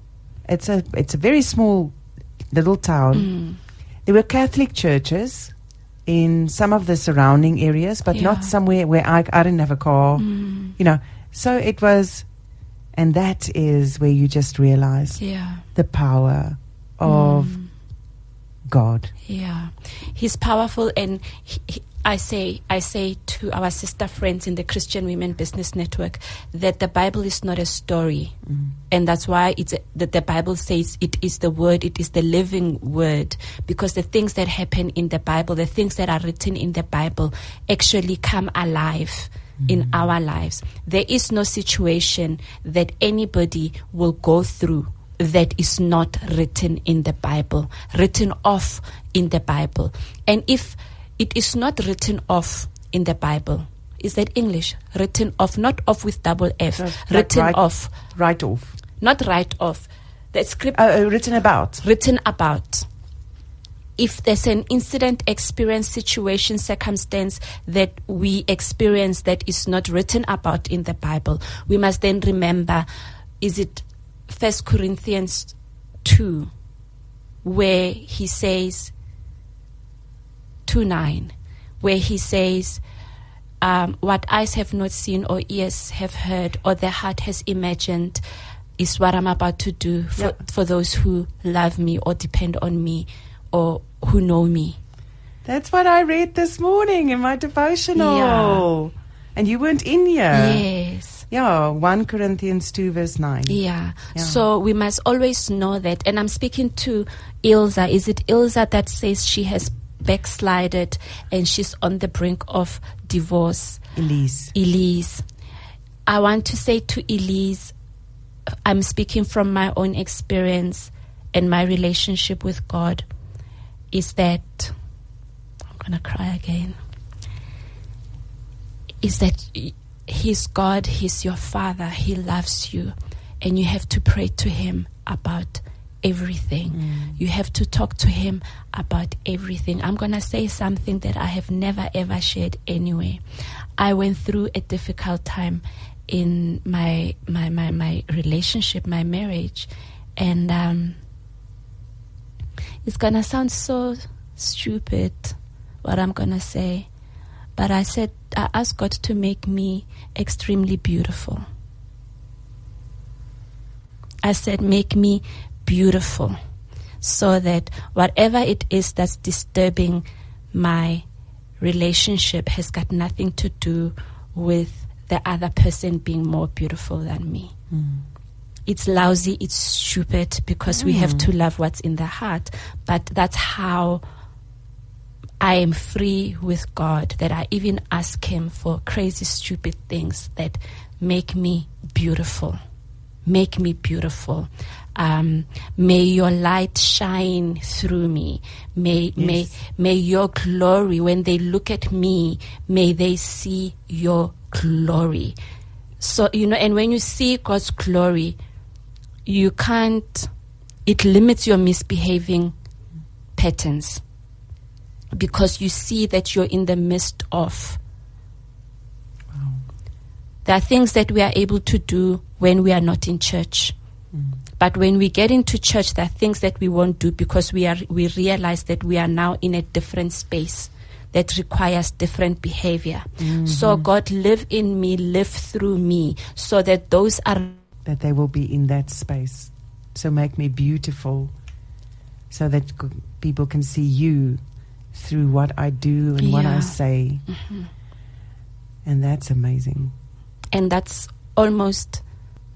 It's a it's a very small little town. There were Catholic churches in some of the surrounding areas, but Yeah. not somewhere where I I didn't have a car. Mm. You know, so it was, and that is where you just realize Yeah. the power of Mm. God. Yeah, he's powerful, and he, he, I say I say to our sister friends in the Christian Women Business Network that the Bible is not a story, Mm. and that's why it's that the Bible says it is the word, it is the living word, because the things that happen in the Bible, the things that are written in the Bible, actually come alive in our lives. There is no situation that anybody will go through that is not written in the Bible, written off in the Bible. And if it is not written off in the Bible, is that English? Written off, not off with double F, like written right- off, Right off. not right off. The script Oh, oh, written about. written about. If there's an incident, experience, situation, circumstance that we experience that is not written about in the Bible, we must then remember is it First Corinthians 2, where he says, 2 9, where he says, um, What eyes have not seen or ears have heard or the heart has imagined is what I'm about to do for, Yeah. for those who love me or depend on me or who know me. That's what I read this morning in my devotional. And you weren't in here. Yes. Yeah, 1 Corinthians 2, verse 9. Yeah. Yeah. So we must always know that. And I'm speaking to Ilza. Is it Ilza that says she has backslided and she's on the brink of divorce? Elise. Elise. I want to say to Elise, I'm speaking from my own experience and my relationship with God, is that I'm going to cry again. Is that He's God, He's your Father, He loves you, and you have to pray to Him about everything. You have to talk to Him about everything. I'm going to say something that I have never ever shared anyway. I went through a difficult time in my my my, my relationship, my marriage, and um, it's gonna sound so stupid what I'm gonna say, but I said I asked God to make me extremely beautiful. I said, make me beautiful so that whatever it is that's disturbing my relationship has got nothing to do with the other person being more beautiful than me. Mm. It's lousy, it's stupid because we have to love what's in the heart, but that's how I am free with God that I even ask Him for crazy, stupid things that make me beautiful. Make me beautiful. Um, may your light shine through me. May, may, may your glory, when they look at me, may they see your glory. So, you know, and when you see God's glory, you can't, it limits your misbehaving patterns because you see that you're in the midst of. There are things that we are able to do when we are not in church. But when we get into church, there are things that we won't do because we are we realize that we are now in a different space that requires different behavior. So mm-hmm. God live in me, live through me, so that those are That they will be in that space. So make me beautiful so that people can see you through what I do and what I Yeah. say. And that's amazing. and that's almost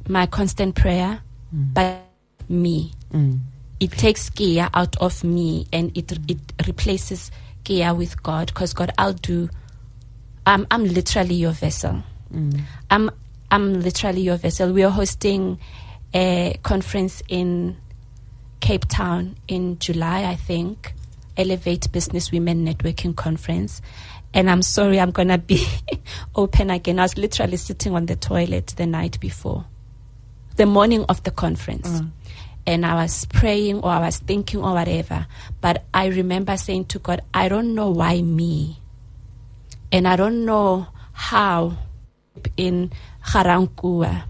my constant prayer, but me. Mm. it takes Kea out of me and it it replaces Kea with God because God I'll do I'm I'm literally your vessel. Mm. I'm I'm literally your vessel. We are hosting a conference in Cape Town in July, I think. Elevate Business Women Networking Conference. And I'm sorry, I'm gonna be open again. I was literally sitting on the toilet the night before, the morning of the conference Mm. and I was praying or I was thinking or whatever. But I remember saying to God, I don't know why me. And I don't know how in Ga-Rankuwa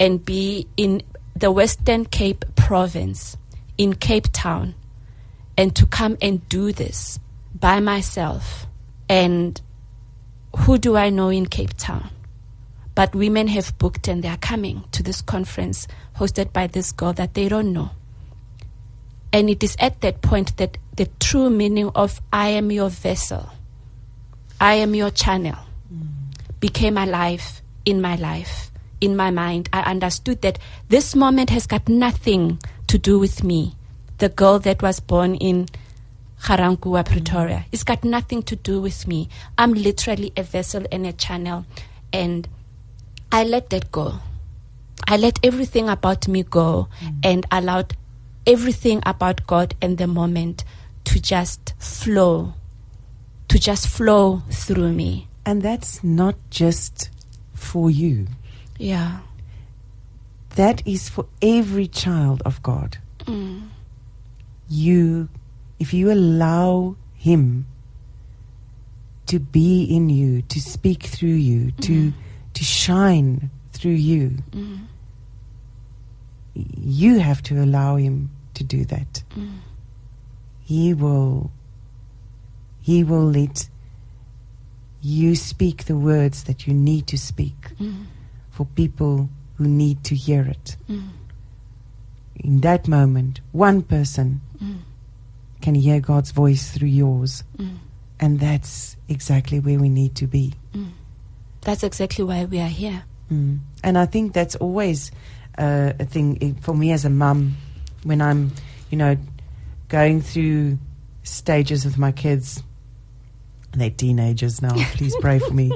and be in the Western Cape province, in Cape Town, and to come and do this by myself. And who do I know in Cape Town? But women have booked and they are coming to this conference hosted by this girl that they don't know. And it is at that point that the true meaning of I am your vessel I am your channel mm. became alive in my life, in my mind. I understood that this moment has got nothing to do with me. The girl that was born in Ga-Rankuwa, mm-hmm. Pretoria. It's got nothing to do with me. I'm literally a vessel and a channel. And I let that go. I let everything about me go mm. and allowed everything about God and the moment to just flow, to just flow through me. And that's not just for you. Yeah. That is for every child of God. Mm. You, if you allow Him to be in you, to speak through you, to to shine through you, Mm. you have to allow Him to do that. Mm. He will. He will let you speak the words that you need to speak Mm. for people who need to hear it. Mm. In that moment, one person Mm. can hear God's voice through yours, Mm. and that's exactly where we need to be. Mm. That's exactly why we are here. Mm. And I think that's always uh, a thing eh, for me as a mum when I'm, you know, going through stages with my kids. They're teenagers now. Please pray for me.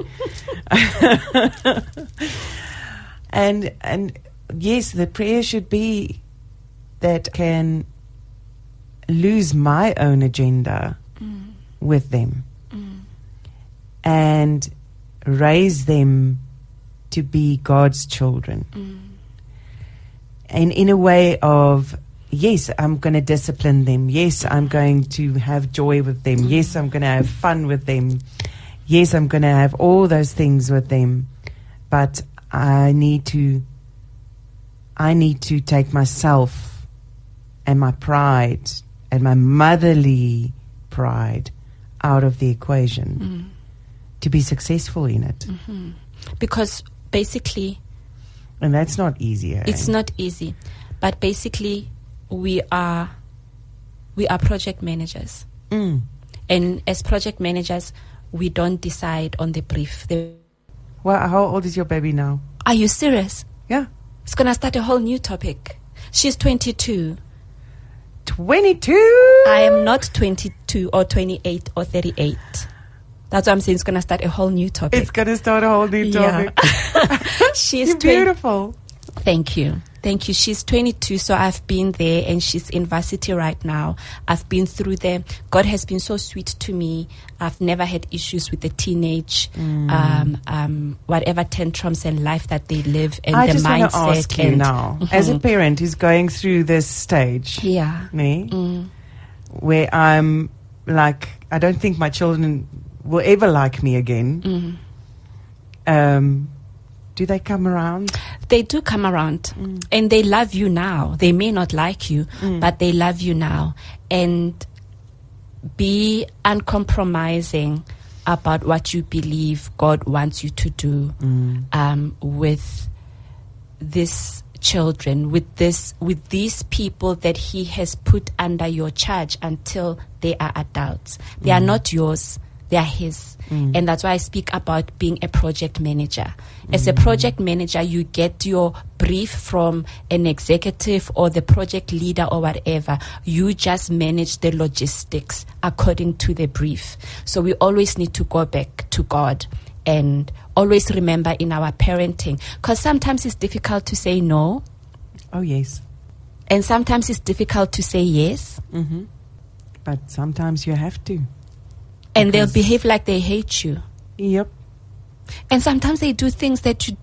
and and yes, the prayer should be that can lose my own agenda Mm. with them Mm. and raise them to be God's children. Mm. And in a way of, yes, I'm going to discipline them. Yes, I'm going to have joy with them. Yes, I'm going to have fun with them. Yes, I'm going to have all those things with them. But I need to, I need to take myself and my pride and my motherly pride out of the equation Mm. to be successful in it. Mhm. Because basically, And that's not easy. eh? it's not easy, but basically, we are we are project managers, Mm. and as project managers, we don't decide on the brief. The, Well, how old is your baby now? are you serious? Yeah. It's gonna start a whole new topic. She's 22. 22. I am not 22 or 28 or 38. That's what I'm saying. It's gonna start a whole new topic. It's going to start a whole new Yeah. topic. She's You're 20 beautiful. Thank you. Thank you. She's 22, so I've been there and she's in varsity right now. I've been through there. God has been so sweet to me. I've never had issues with the teenage, Mm. um, um, whatever tantrums and life that they live and I the just want mindset. to ask you and, now, as a Mhm. parent who's going through this stage, Yeah. me, Mm. where I'm like, I don't think my children will ever like me again. Mm. Um, do they come around? They do come around Mm. and they love you now. They may not like you, Mm. but they love you now. And be uncompromising about what you believe God wants you to do Mm. um, with these children, with this, with these people that He has put under your charge until they are adults. They are not yours; they are His, and that's why I speak about being a project manager. As a project manager, you get your brief from an executive or the project leader or whatever. You just manage the logistics according to the brief. So we always need to go back to God and always remember in our parenting because sometimes it's difficult to say no Oh, yes. and sometimes it's difficult to say yes hmm But sometimes you have to. And they'll behave like they hate you. Yep. and sometimes they do things that you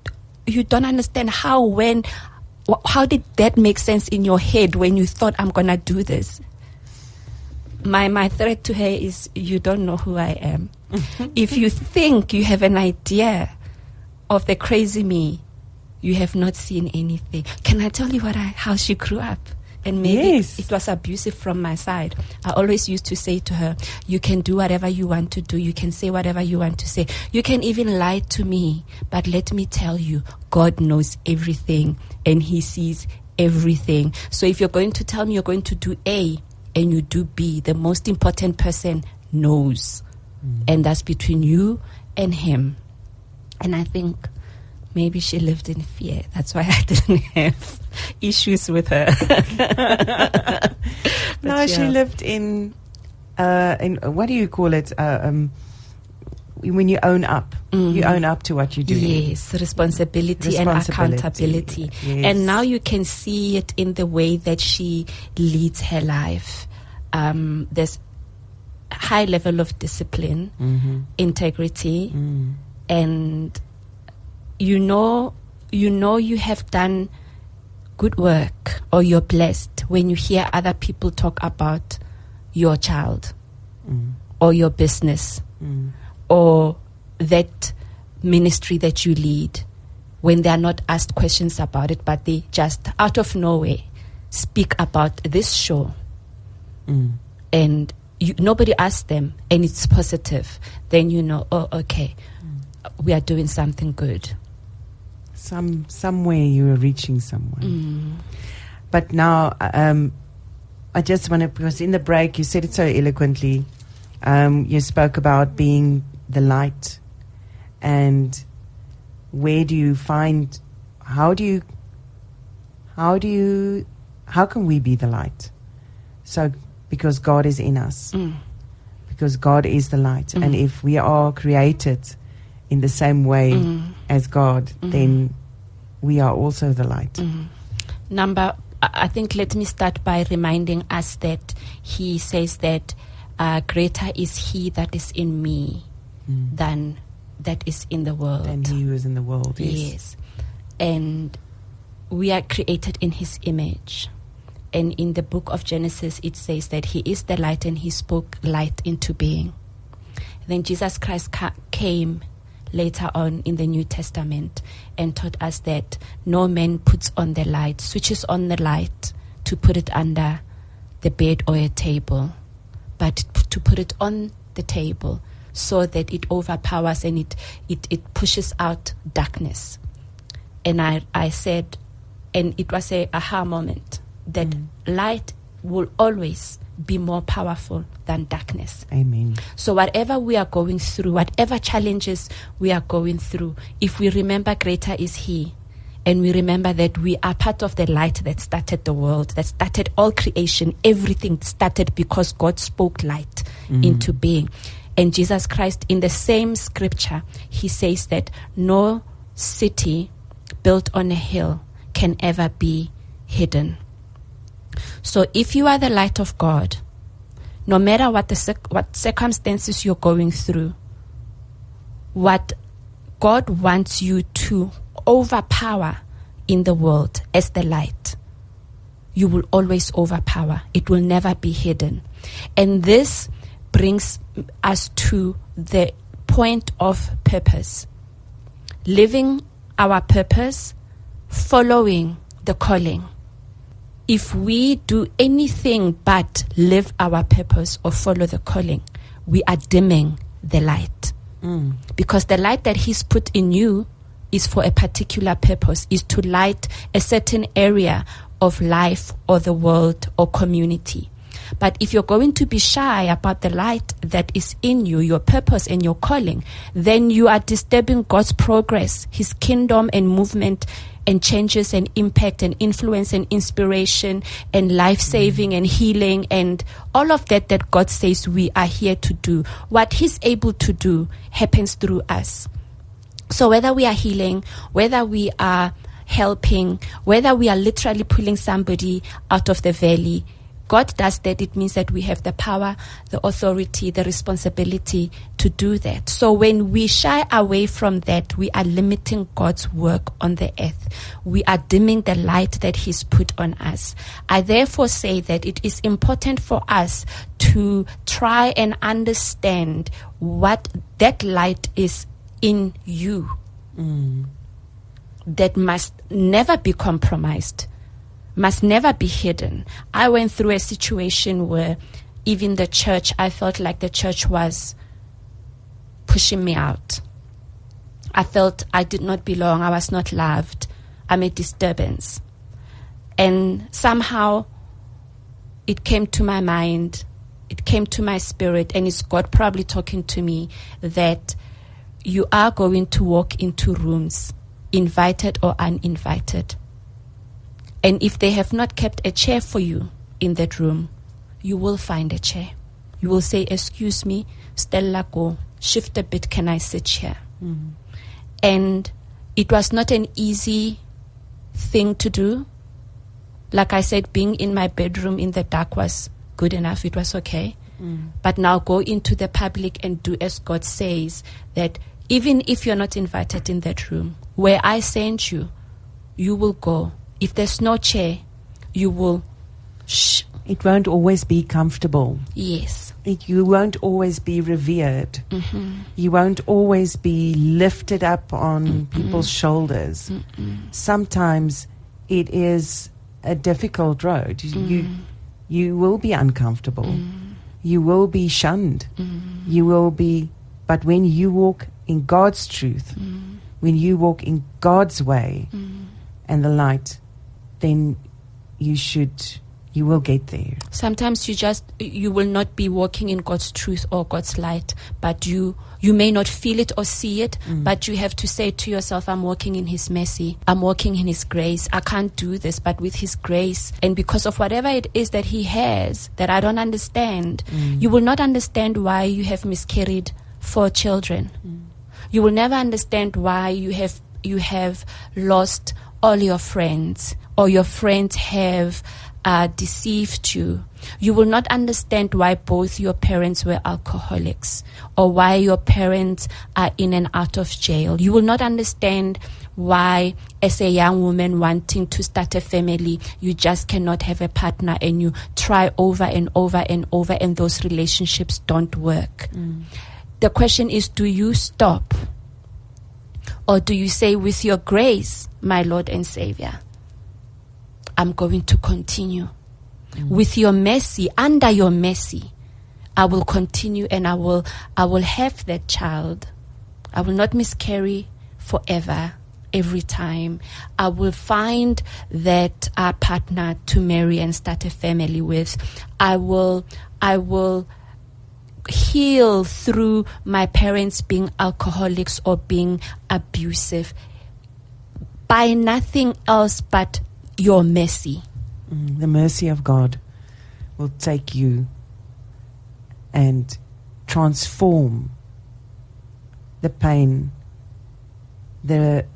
you don't understand how when how did that make sense in your head when you thought i'm gonna do this? My my threat to her is you don't know who i am. Mm-hmm. If you think you have an idea of the crazy me you have not seen anything. Can i tell you what I, how she grew up and maybe Yes. it was abusive from my side. I always used to say to her you can do whatever you want to do. You can say whatever you want to say. You can even lie to me but let me tell you god knows everything and he sees everything. So if you're going to tell me you're going to do a and you do b the most important person knows. Mm. And that's between you and him. And I think maybe she lived in fear. That's why I didn't have issues with her. no, she lived in, uh, in what do you call it? Uh, um, when you own up, you Mhm. own up to what you do. Yes, responsibility, and accountability. yes. And now you can see it in the way that she leads her life. Um, there's a high level of discipline, Mm-hmm. integrity, Mm. and you know you know you have done good work or you're blessed when you hear other people talk about your child Mm. or your business Mm. or that ministry that you lead when they are not asked questions about it but they just out of nowhere speak about this show Mm. and you, nobody asked them and it's positive then you know oh okay we are doing something good Some somewhere you are reaching someone. Mm. But now, um, I just want to because in the break you said it so eloquently. Um, you spoke about being the light, and where do you find? How do you? How do you? How can we be the light? So, because God is in us, Mm. because God is the light, and Mhm. if we are created in the same way Mm. as God, Mhm. then we are also the light. Mhm. Number, I I think let me start by reminding us that he says that uh, greater is he that is in me Mm. than that is in the world. Than he who is in the world. Yes. Yes. And we are created in his image. And in the book of Genesis, it says that he is the light and he spoke light into being. Then Jesus Christ ca- came later on in the New Testament and taught us that no man puts on the light, switches on the light to put it under the bed or a table, but to put it on the table so that it overpowers and it, it, it pushes out darkness. And I, I said, and it was a aha moment that Mm. light will always be more powerful than darkness. Amen. So, whatever we are going through, whatever challenges we are going through, if we remember greater is He, and we remember that we are part of the light that started the world, that started all creation, everything started because God spoke light Mhm. into being. And Jesus Christ, in the same scripture, He says that no city built on a hill can ever be hidden. So, if you are the light of God, no matter what the what circumstances you're going through, what God wants you to overpower in the world as the light, you will always overpower. It will never be hidden. And this brings us to the point of purpose. Living our purpose, following the calling if we do anything but live our purpose or follow the calling, we are dimming the light. Mm. Because the light that He's put in you is for a particular purpose, is to light a certain area of life or the world or community. But if you're going to be shy about the light that is in you, your purpose and your calling, then you are disturbing God's progress, His kingdom and movement and changes and impact and influence and inspiration and life saving and healing and all of that that God says we are here to do. What He's able to do happens through us. So whether we are healing, whether we are helping, whether we are literally pulling somebody out of the valley, God does that. It means that we have the power, the authority, the responsibility to do that. So when we shy away from that, we are limiting God's work on the earth. We are dimming the light that He's put on us. I therefore say that it is important for us to try and understand what that light is in you Mm. that must never be compromised, must never be hidden. I went through a situation where even the church, I felt like the church was pushing me out. I felt I did not belong, I was not loved, I'm a disturbance. And somehow it came to my mind it came to my spirit, and it's God probably talking to me that you are going to walk into rooms, invited or uninvited. And if they have not kept a chair for you in that room, you will find a chair. You will say, Excuse me, Stella, go, shift a bit, can I sit here? Mm-hmm. And it was not an easy thing to do. Like I said, being in my bedroom in the dark was good enough, it was okay. Mm. But now go into the public and do as God says that even if you're not invited in that room, where I sent you, you will go. If there's no chair, you will. Shh. It won't always be comfortable. Yes. It, you won't always be revered. Mm-hmm. You won't always be lifted up on people's shoulders. Sometimes it is a difficult road. You, you, you will be uncomfortable. Mm. You will be shunned. Mm. You will be, but when you walk in God's truth, when you walk in God's way and the light, then you should, you will get there. Sometimes you just you will not be walking in God's truth or God's light, but you you may not feel it or see it, mm. but you have to say to yourself, I'm walking in His mercy. I'm walking in His grace. I can't do this, but with His grace and because of whatever it is that He has that I don't understand, mm. you will not understand why you have miscarried four children. Mm. You will never understand why you have you have lost all your friends or your friends have uh, deceived you. You will not understand why both your parents were alcoholics or why your parents are in and out of jail. You will not understand why, as a young woman wanting to start a family, you just cannot have a partner and you try over and over and over, and those relationships don't work. The question is do you stop? Or do you say, with your grace, my Lord and Savior, I'm going to continue? With your mercy, under your mercy, I will continue and I will I will have that child. I will not miscarry forever every time. I will find that uh, partner to marry and start a family with. I will I will heal through my parents being alcoholics or being abusive by nothing else but your mercy. Mm, the mercy of God will take you and transform the pain, the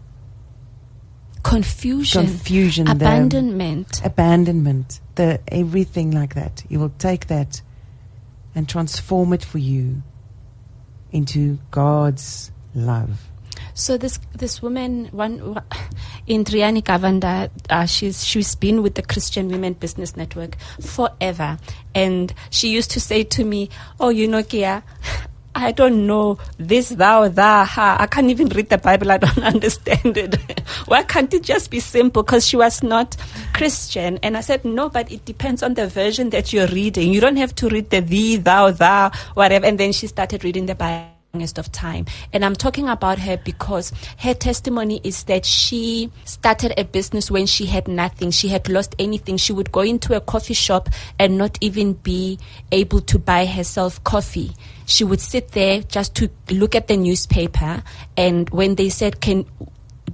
Confusion, confusion, the abandonment. abandonment, the everything like that. He will take that and transform it for you into God's love. So this this woman, one Indriani Gavanda, uh, she's she's been with the Christian Women Business Network forever, and she used to say to me, "Oh, you know, Kea." I don't know this, thou, thou, ha. I can't even read the Bible. I don't understand it. Why can't it just be simple? Because she was not Christian. And I said, no, but it depends on the version that you're reading. You don't have to read the thee, thou, thou, whatever. And then she started reading the Bible longest of time. And I'm talking about her because her testimony is that she started a business when she had nothing. She had lost anything. She would go into a coffee shop and not even be able to buy herself coffee. She would sit there just to look at the newspaper. And when they said, Can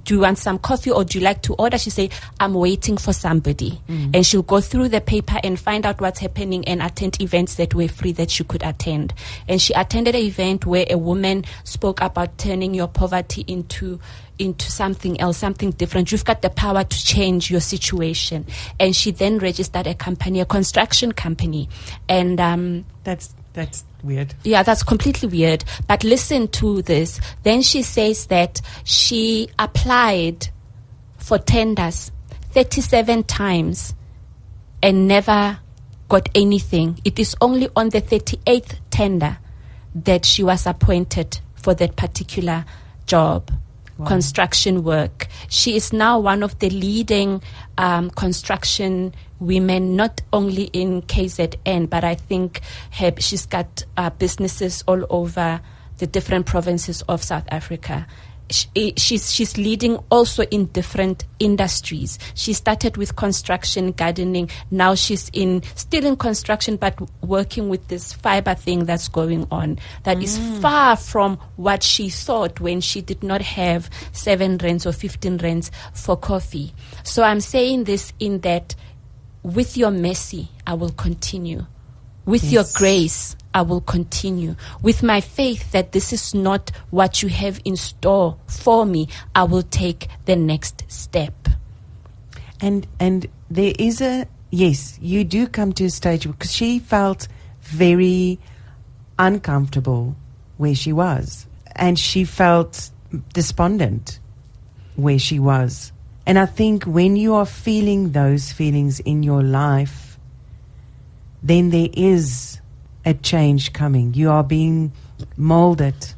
do you want some coffee or do you like to order? She say, I'm waiting for somebody. And she'll go through the paper and find out what's happening and attend events that were free that she could attend. And she attended an event where a woman spoke about turning your poverty into into something else, something different. You've got the power to change your situation. And she then registered a company, a construction company. And um, That's that's weird. yeah, that's completely weird. But listen to this. Then she says that she applied for tenders 37 times and never got anything. It is only on the 38th tender that she was appointed for that particular job. Wow. Construction work. She is now one of the leading um, construction women, not only in KZN, but I think her, she's got uh, businesses all over the different provinces of South Africa. sh- eh, she's she's leading also in different industries. She started with construction, gardening. Now she's in still in construction, but working with this fiber thing that's going on. That is far from what she thought when she did not have seven rents or fifteen rents for coffee. So I'm saying this in that, with your mercy, I will continue. With your grace, I will continue. With my faith that this is not what you have in store for me, I will take the next step. And and there is a yes, you do come to a stage because she felt very uncomfortable where she was, and she felt despondent where she was. And I think when you are feeling those feelings in your life, then there is a change coming. You are being molded.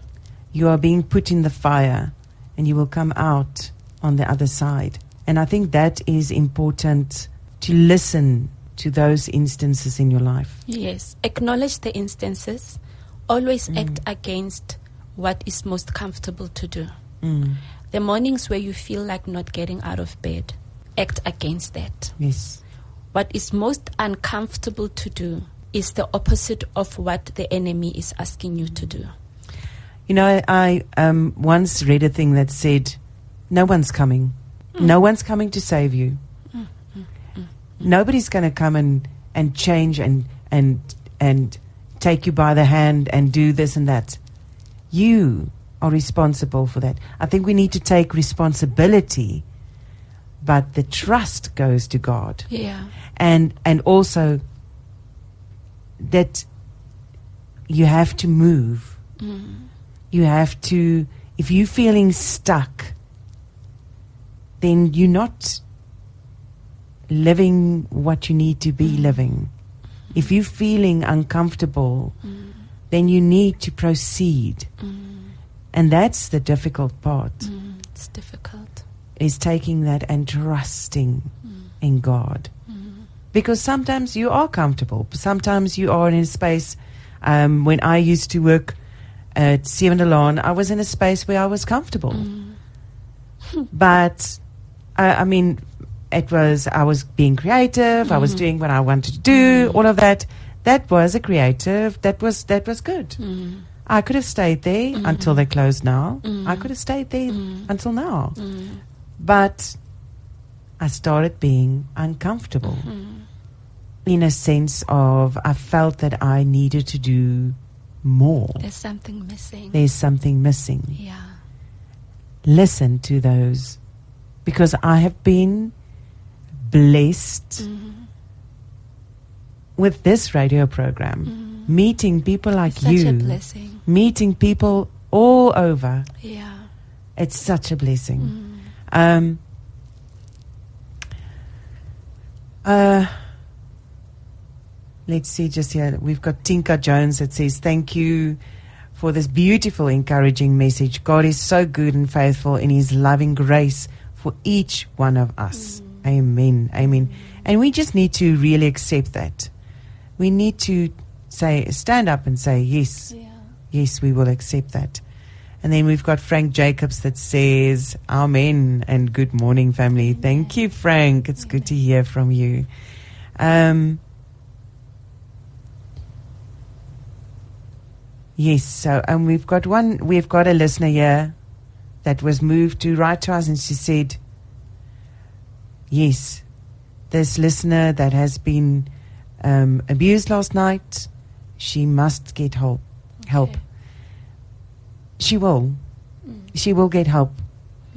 You are being put in the fire, and you will come out on the other side. And I think that is important to listen to those instances in your life. Yes. Acknowledge the instances. Always act against what is most comfortable to do. Mm. The mornings where you feel like not getting out of bed, act against that. Yes. What is most uncomfortable to do is the opposite of what the enemy is asking you to do. You know, I um, once read a thing that said, "No one's coming. No mm. one's coming to save you. Mm, mm, Nobody's going to come and, and change and and and take you by the hand and do this and that. You are responsible for that. I think we need to take responsibility, but the trust goes to God, Yeah. and and also that you have to move. Mm-hmm. You have to if you're feeling stuck then you're not living what you need to be mm-hmm. living. If you're feeling uncomfortable mm-hmm. then you need to proceed and that's the difficult part Mm, it's difficult. is taking that and trusting in God. Because sometimes you are comfortable. Sometimes you are in a space. Um, when I used to work at Seven Lawn, I was in a space where I was comfortable. but, I, I mean, it was, I was being creative. I was doing what I wanted to do, all of that. That was a creative, that was, that was good. Mm. I could have stayed there until they closed now. Mm. I could have stayed there Mm. until now. Mm. But I started being uncomfortable Mm. in a sense of I felt that I needed to do more. There's something missing. There's something missing. yeah. Listen to those because I have been blessed Mm. with this radio program, Mm. meeting people like Such you, a blessing. Meeting people all over. Yeah. It's such a blessing. Mm. Um, uh, let's see, just here. We've got Tinka Jones that says, Thank you for this beautiful, encouraging message. God is so good and faithful in His loving grace for each one of us. Amen. Amen. And we just need to really accept that. We need to say, stand up and say, Yes, Yeah. Yes, we will accept that. And then we've got Frank Jacobs that says, Amen and good morning, family. Thank you, Frank. It's good to hear from you. Um, yes, so and we've got one, we've got a listener here that was moved to write to us, and she said, Yes, this listener that has been um, abused last night, she must get help. Help. Okay. She will. Mm. She will get help.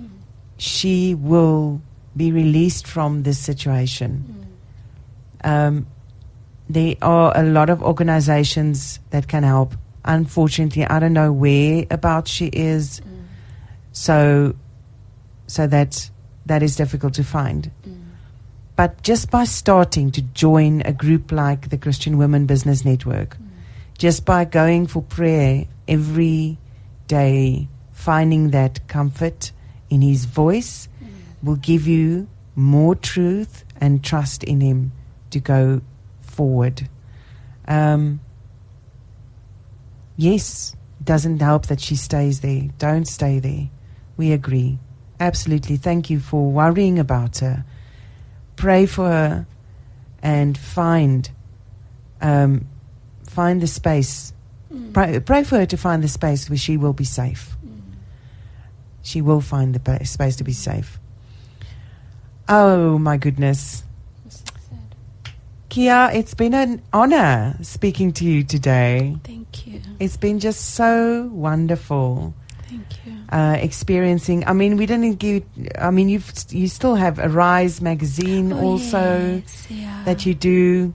Mm. She will be released from this situation. Mm. Um, there are a lot of organizations that can help. Unfortunately, I don't know where about she is, Mm. so so that that is difficult to find. Mm. But just by starting to join a group like the Christian Women Business Network, Mm. Just by going for prayer every day, finding that comfort in His voice Mm. will give you more truth and trust in Him to go forward. Um, yes, it doesn't help that she stays there. Don't stay there. We agree. Absolutely. Thank you for worrying about her. Pray for her and find um, find the space. Mm. Pray, pray for her to find the space where she will be safe. Mm. She will find the pa- space to be safe. Oh my goodness. So. Kea, it's been an honor speaking to you today. Thank you. It's been just so wonderful. Thank you. uh, experiencing. I mean, we didn't give. I mean, you've you still have Arise magazine Oh, also yes, yeah. that you do.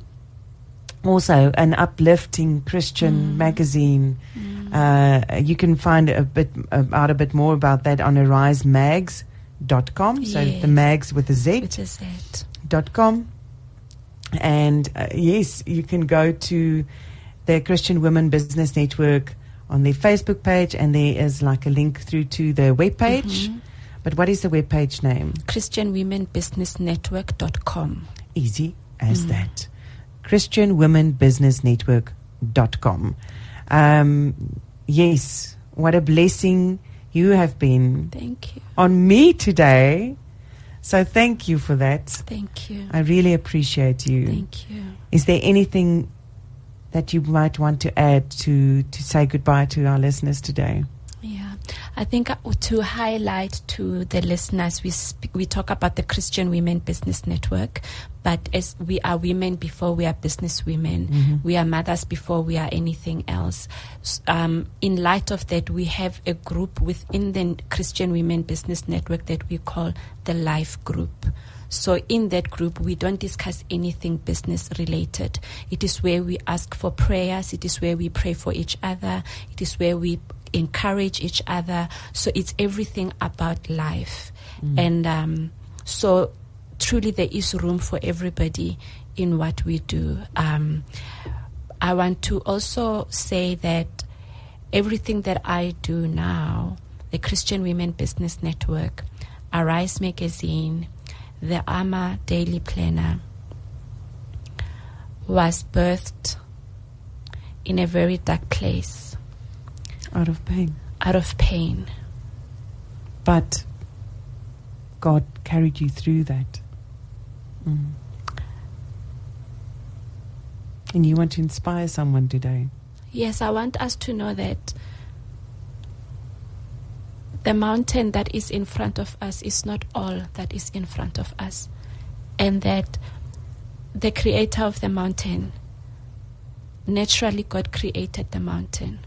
Also, an uplifting Christian Mm. magazine. Mm. Uh, you can find a bit out a bit more about that on arisemags.com. So the mags with a Z Which is it? dot com. And uh, yes, you can go to the Christian Women Business Network on their Facebook page, and there is like a link through to the web page. Mhm. But what is the web page name? ChristianWomenBusinessNetwork.com. Easy as Mm. that. ChristianWomenBusinessNetwork.com. Um, yes, what a blessing you have been Thank you. on me today. So thank you for that. Thank you. I really appreciate you. Thank you. Is there anything that you might want to add to, to say goodbye to our listeners today? I think uh, to highlight to the listeners, we speak, we talk about the Christian Women Business Network, but as we are women before we are business women, Mhm. we are mothers before we are anything else. Um, in light of that, we have a group within the Christian Women Business Network that we call the Life Group. So in that group, we don't discuss anything business related. It is where we ask for prayers. It is where we pray for each other. It is where we encourage each other. So it's everything about life. Mm. And um, so truly there is room for everybody in what we do. Um, I want to also say that everything that I do now, the Christian Women Business Network, Arise Magazine, the Armour Daily Planner, was birthed in a very dark place, Out of pain. out of pain. But God carried you through that. Mm. And you want to inspire someone today. Yes, I want us to know that the mountain that is in front of us is not all that is in front of us. And that the creator of the mountain, naturally, God created the mountain.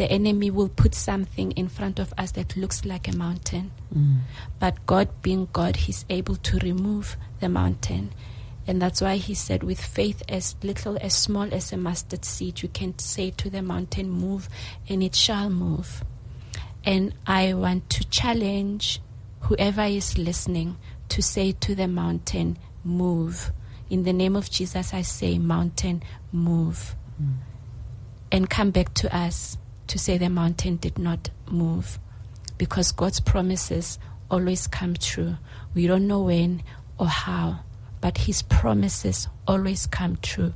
The enemy will put something in front of us that looks like a mountain. Mm. But God, being God, He's able to remove the mountain. And that's why He said, with faith as little, as small as a mustard seed, you can say to the mountain, Move, and it shall move. And I want to challenge whoever is listening to say to the mountain, Move. In the name of Jesus, I say, Mountain, move. Mm. And come back to us to say the mountain did not move because God's promises always come true. We don't know when or how, but His promises always come true.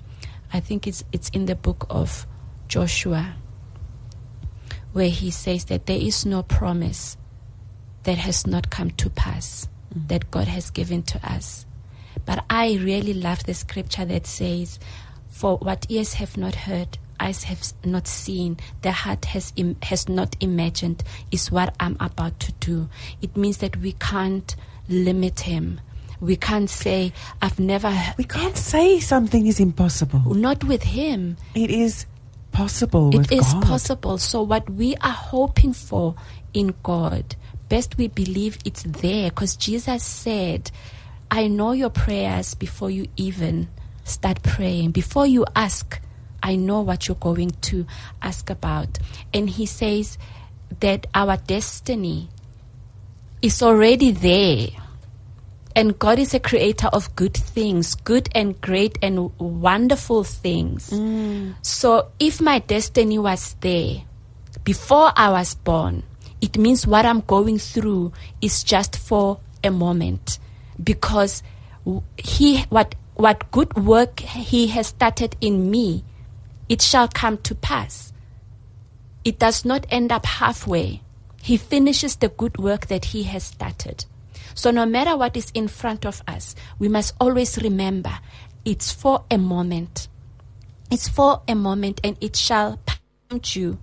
I think it's it's in the book of Joshua where he says that there is no promise that has not come to pass Mm. that God has given to us. But I really love the scripture that says, For what ears have not heard, eyes have not seen, the heart has, Im- has not imagined, is what I'm about to do. It means that we can't limit Him. We can't say, I've never. We can't say something is impossible. Not with Him. It is possible with It is God. possible. So, what we are hoping for in God, best we believe it's there because Jesus said, I know your prayers before you even start praying. Before you ask, I know what you're going to ask about. And He says that our destiny is already there. And God is a creator of good things, good and great and wonderful things. Mm. So if my destiny was there before I was born, it means what I'm going through is just for a moment because he what what good work he has started in me it shall come to pass it does not end up halfway He finishes the good work that He has started. So, no matter what is in front of us, we must always remember it's for a moment. It's for a moment, and it shall pump you.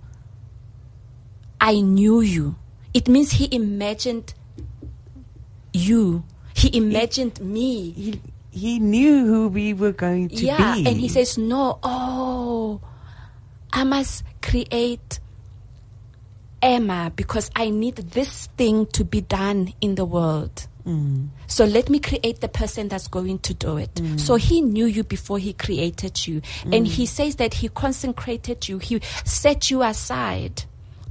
I knew you. It means He imagined you. He imagined me. He, he knew who we were going to yeah, be. Yeah, and He says, No, oh, I must create Emma because I need this thing to be done in the world. Mm. So let me create the person that's going to do it. So he knew you before he created you. And he says that he consecrated you, he set you aside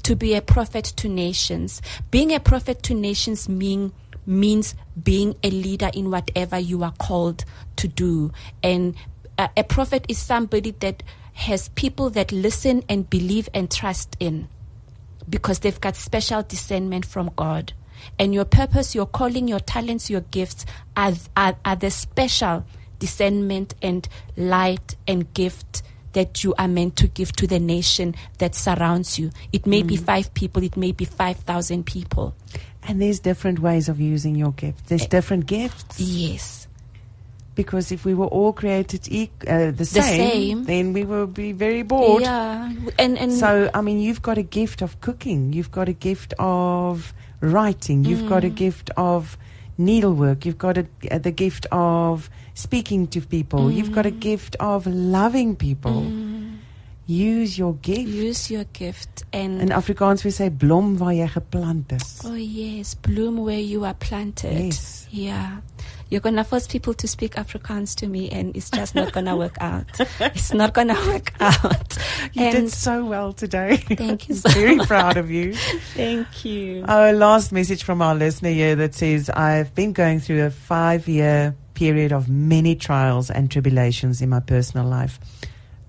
to be a prophet to nations. Being a prophet to nations mean means being a leader in whatever you are called to do. And a, a prophet is somebody that has people that listen and believe and trust in because they've got special discernment from God. And your purpose, your calling, your talents, your gifts are, are, are the special discernment and light and gift that you are meant to give to the nation that surrounds you. It may be five people, it may be 5,000 people. And there's different ways of using your gift. There's different gifts. Yes. Because if we were all created eq- uh, the, same, same. then we will be very bored. Yeah. And, and So, I mean, you've got a gift of cooking, you've got a gift of writing, you've got a Mm. gift of needlework, you've got a, uh, the gift of speaking to people, you've got a gift of loving people. Mm. Use your gift. use your gift and In Afrikaans we say blom waar jy geplant is. Oh yes, bloom where you are planted. Yes. Yeah. You're gonna force people to speak Afrikaans to me and it's just not gonna work out. It's not gonna work out. You and did so well today. Thank you I'm so Very much. proud of you. thank you. Our last message from our listener here that says, I've been going through a five year period of many trials and tribulations in my personal life.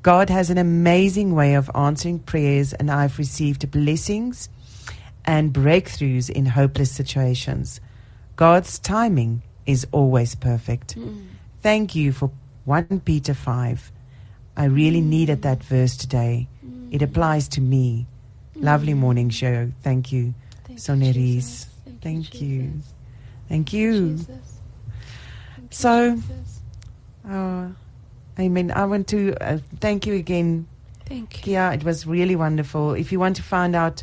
God has an amazing way of answering prayers, and I've received blessings and breakthroughs in hopeless situations. God's timing is always perfect. Mm. Thank you for 1 Peter 5. I really needed that verse today. It applies to me. Lovely morning show. Thank you. Thank you, Sonia Jesus. Rees. Thank you. Thank you. Jesus. Thank you, So- Jesus. Oh, amen. I want to uh, thank you again, thank you. Kea. It was really wonderful. If you want to find out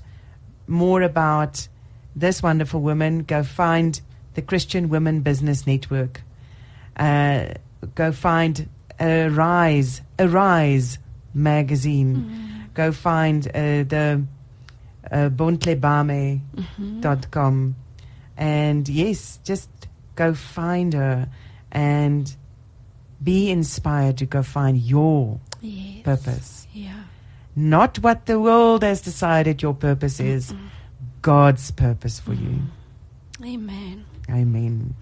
more about this wonderful woman, go find the Christian Women Business Network. Uh, go find Arise, Arise magazine. Mm. Go find uh, the uh, bontlebame. Mhm. dot com and yes just go find her and be inspired to go find your Yes. purpose Yeah. not what the world has decided your purpose is god's purpose for you Amen. Amen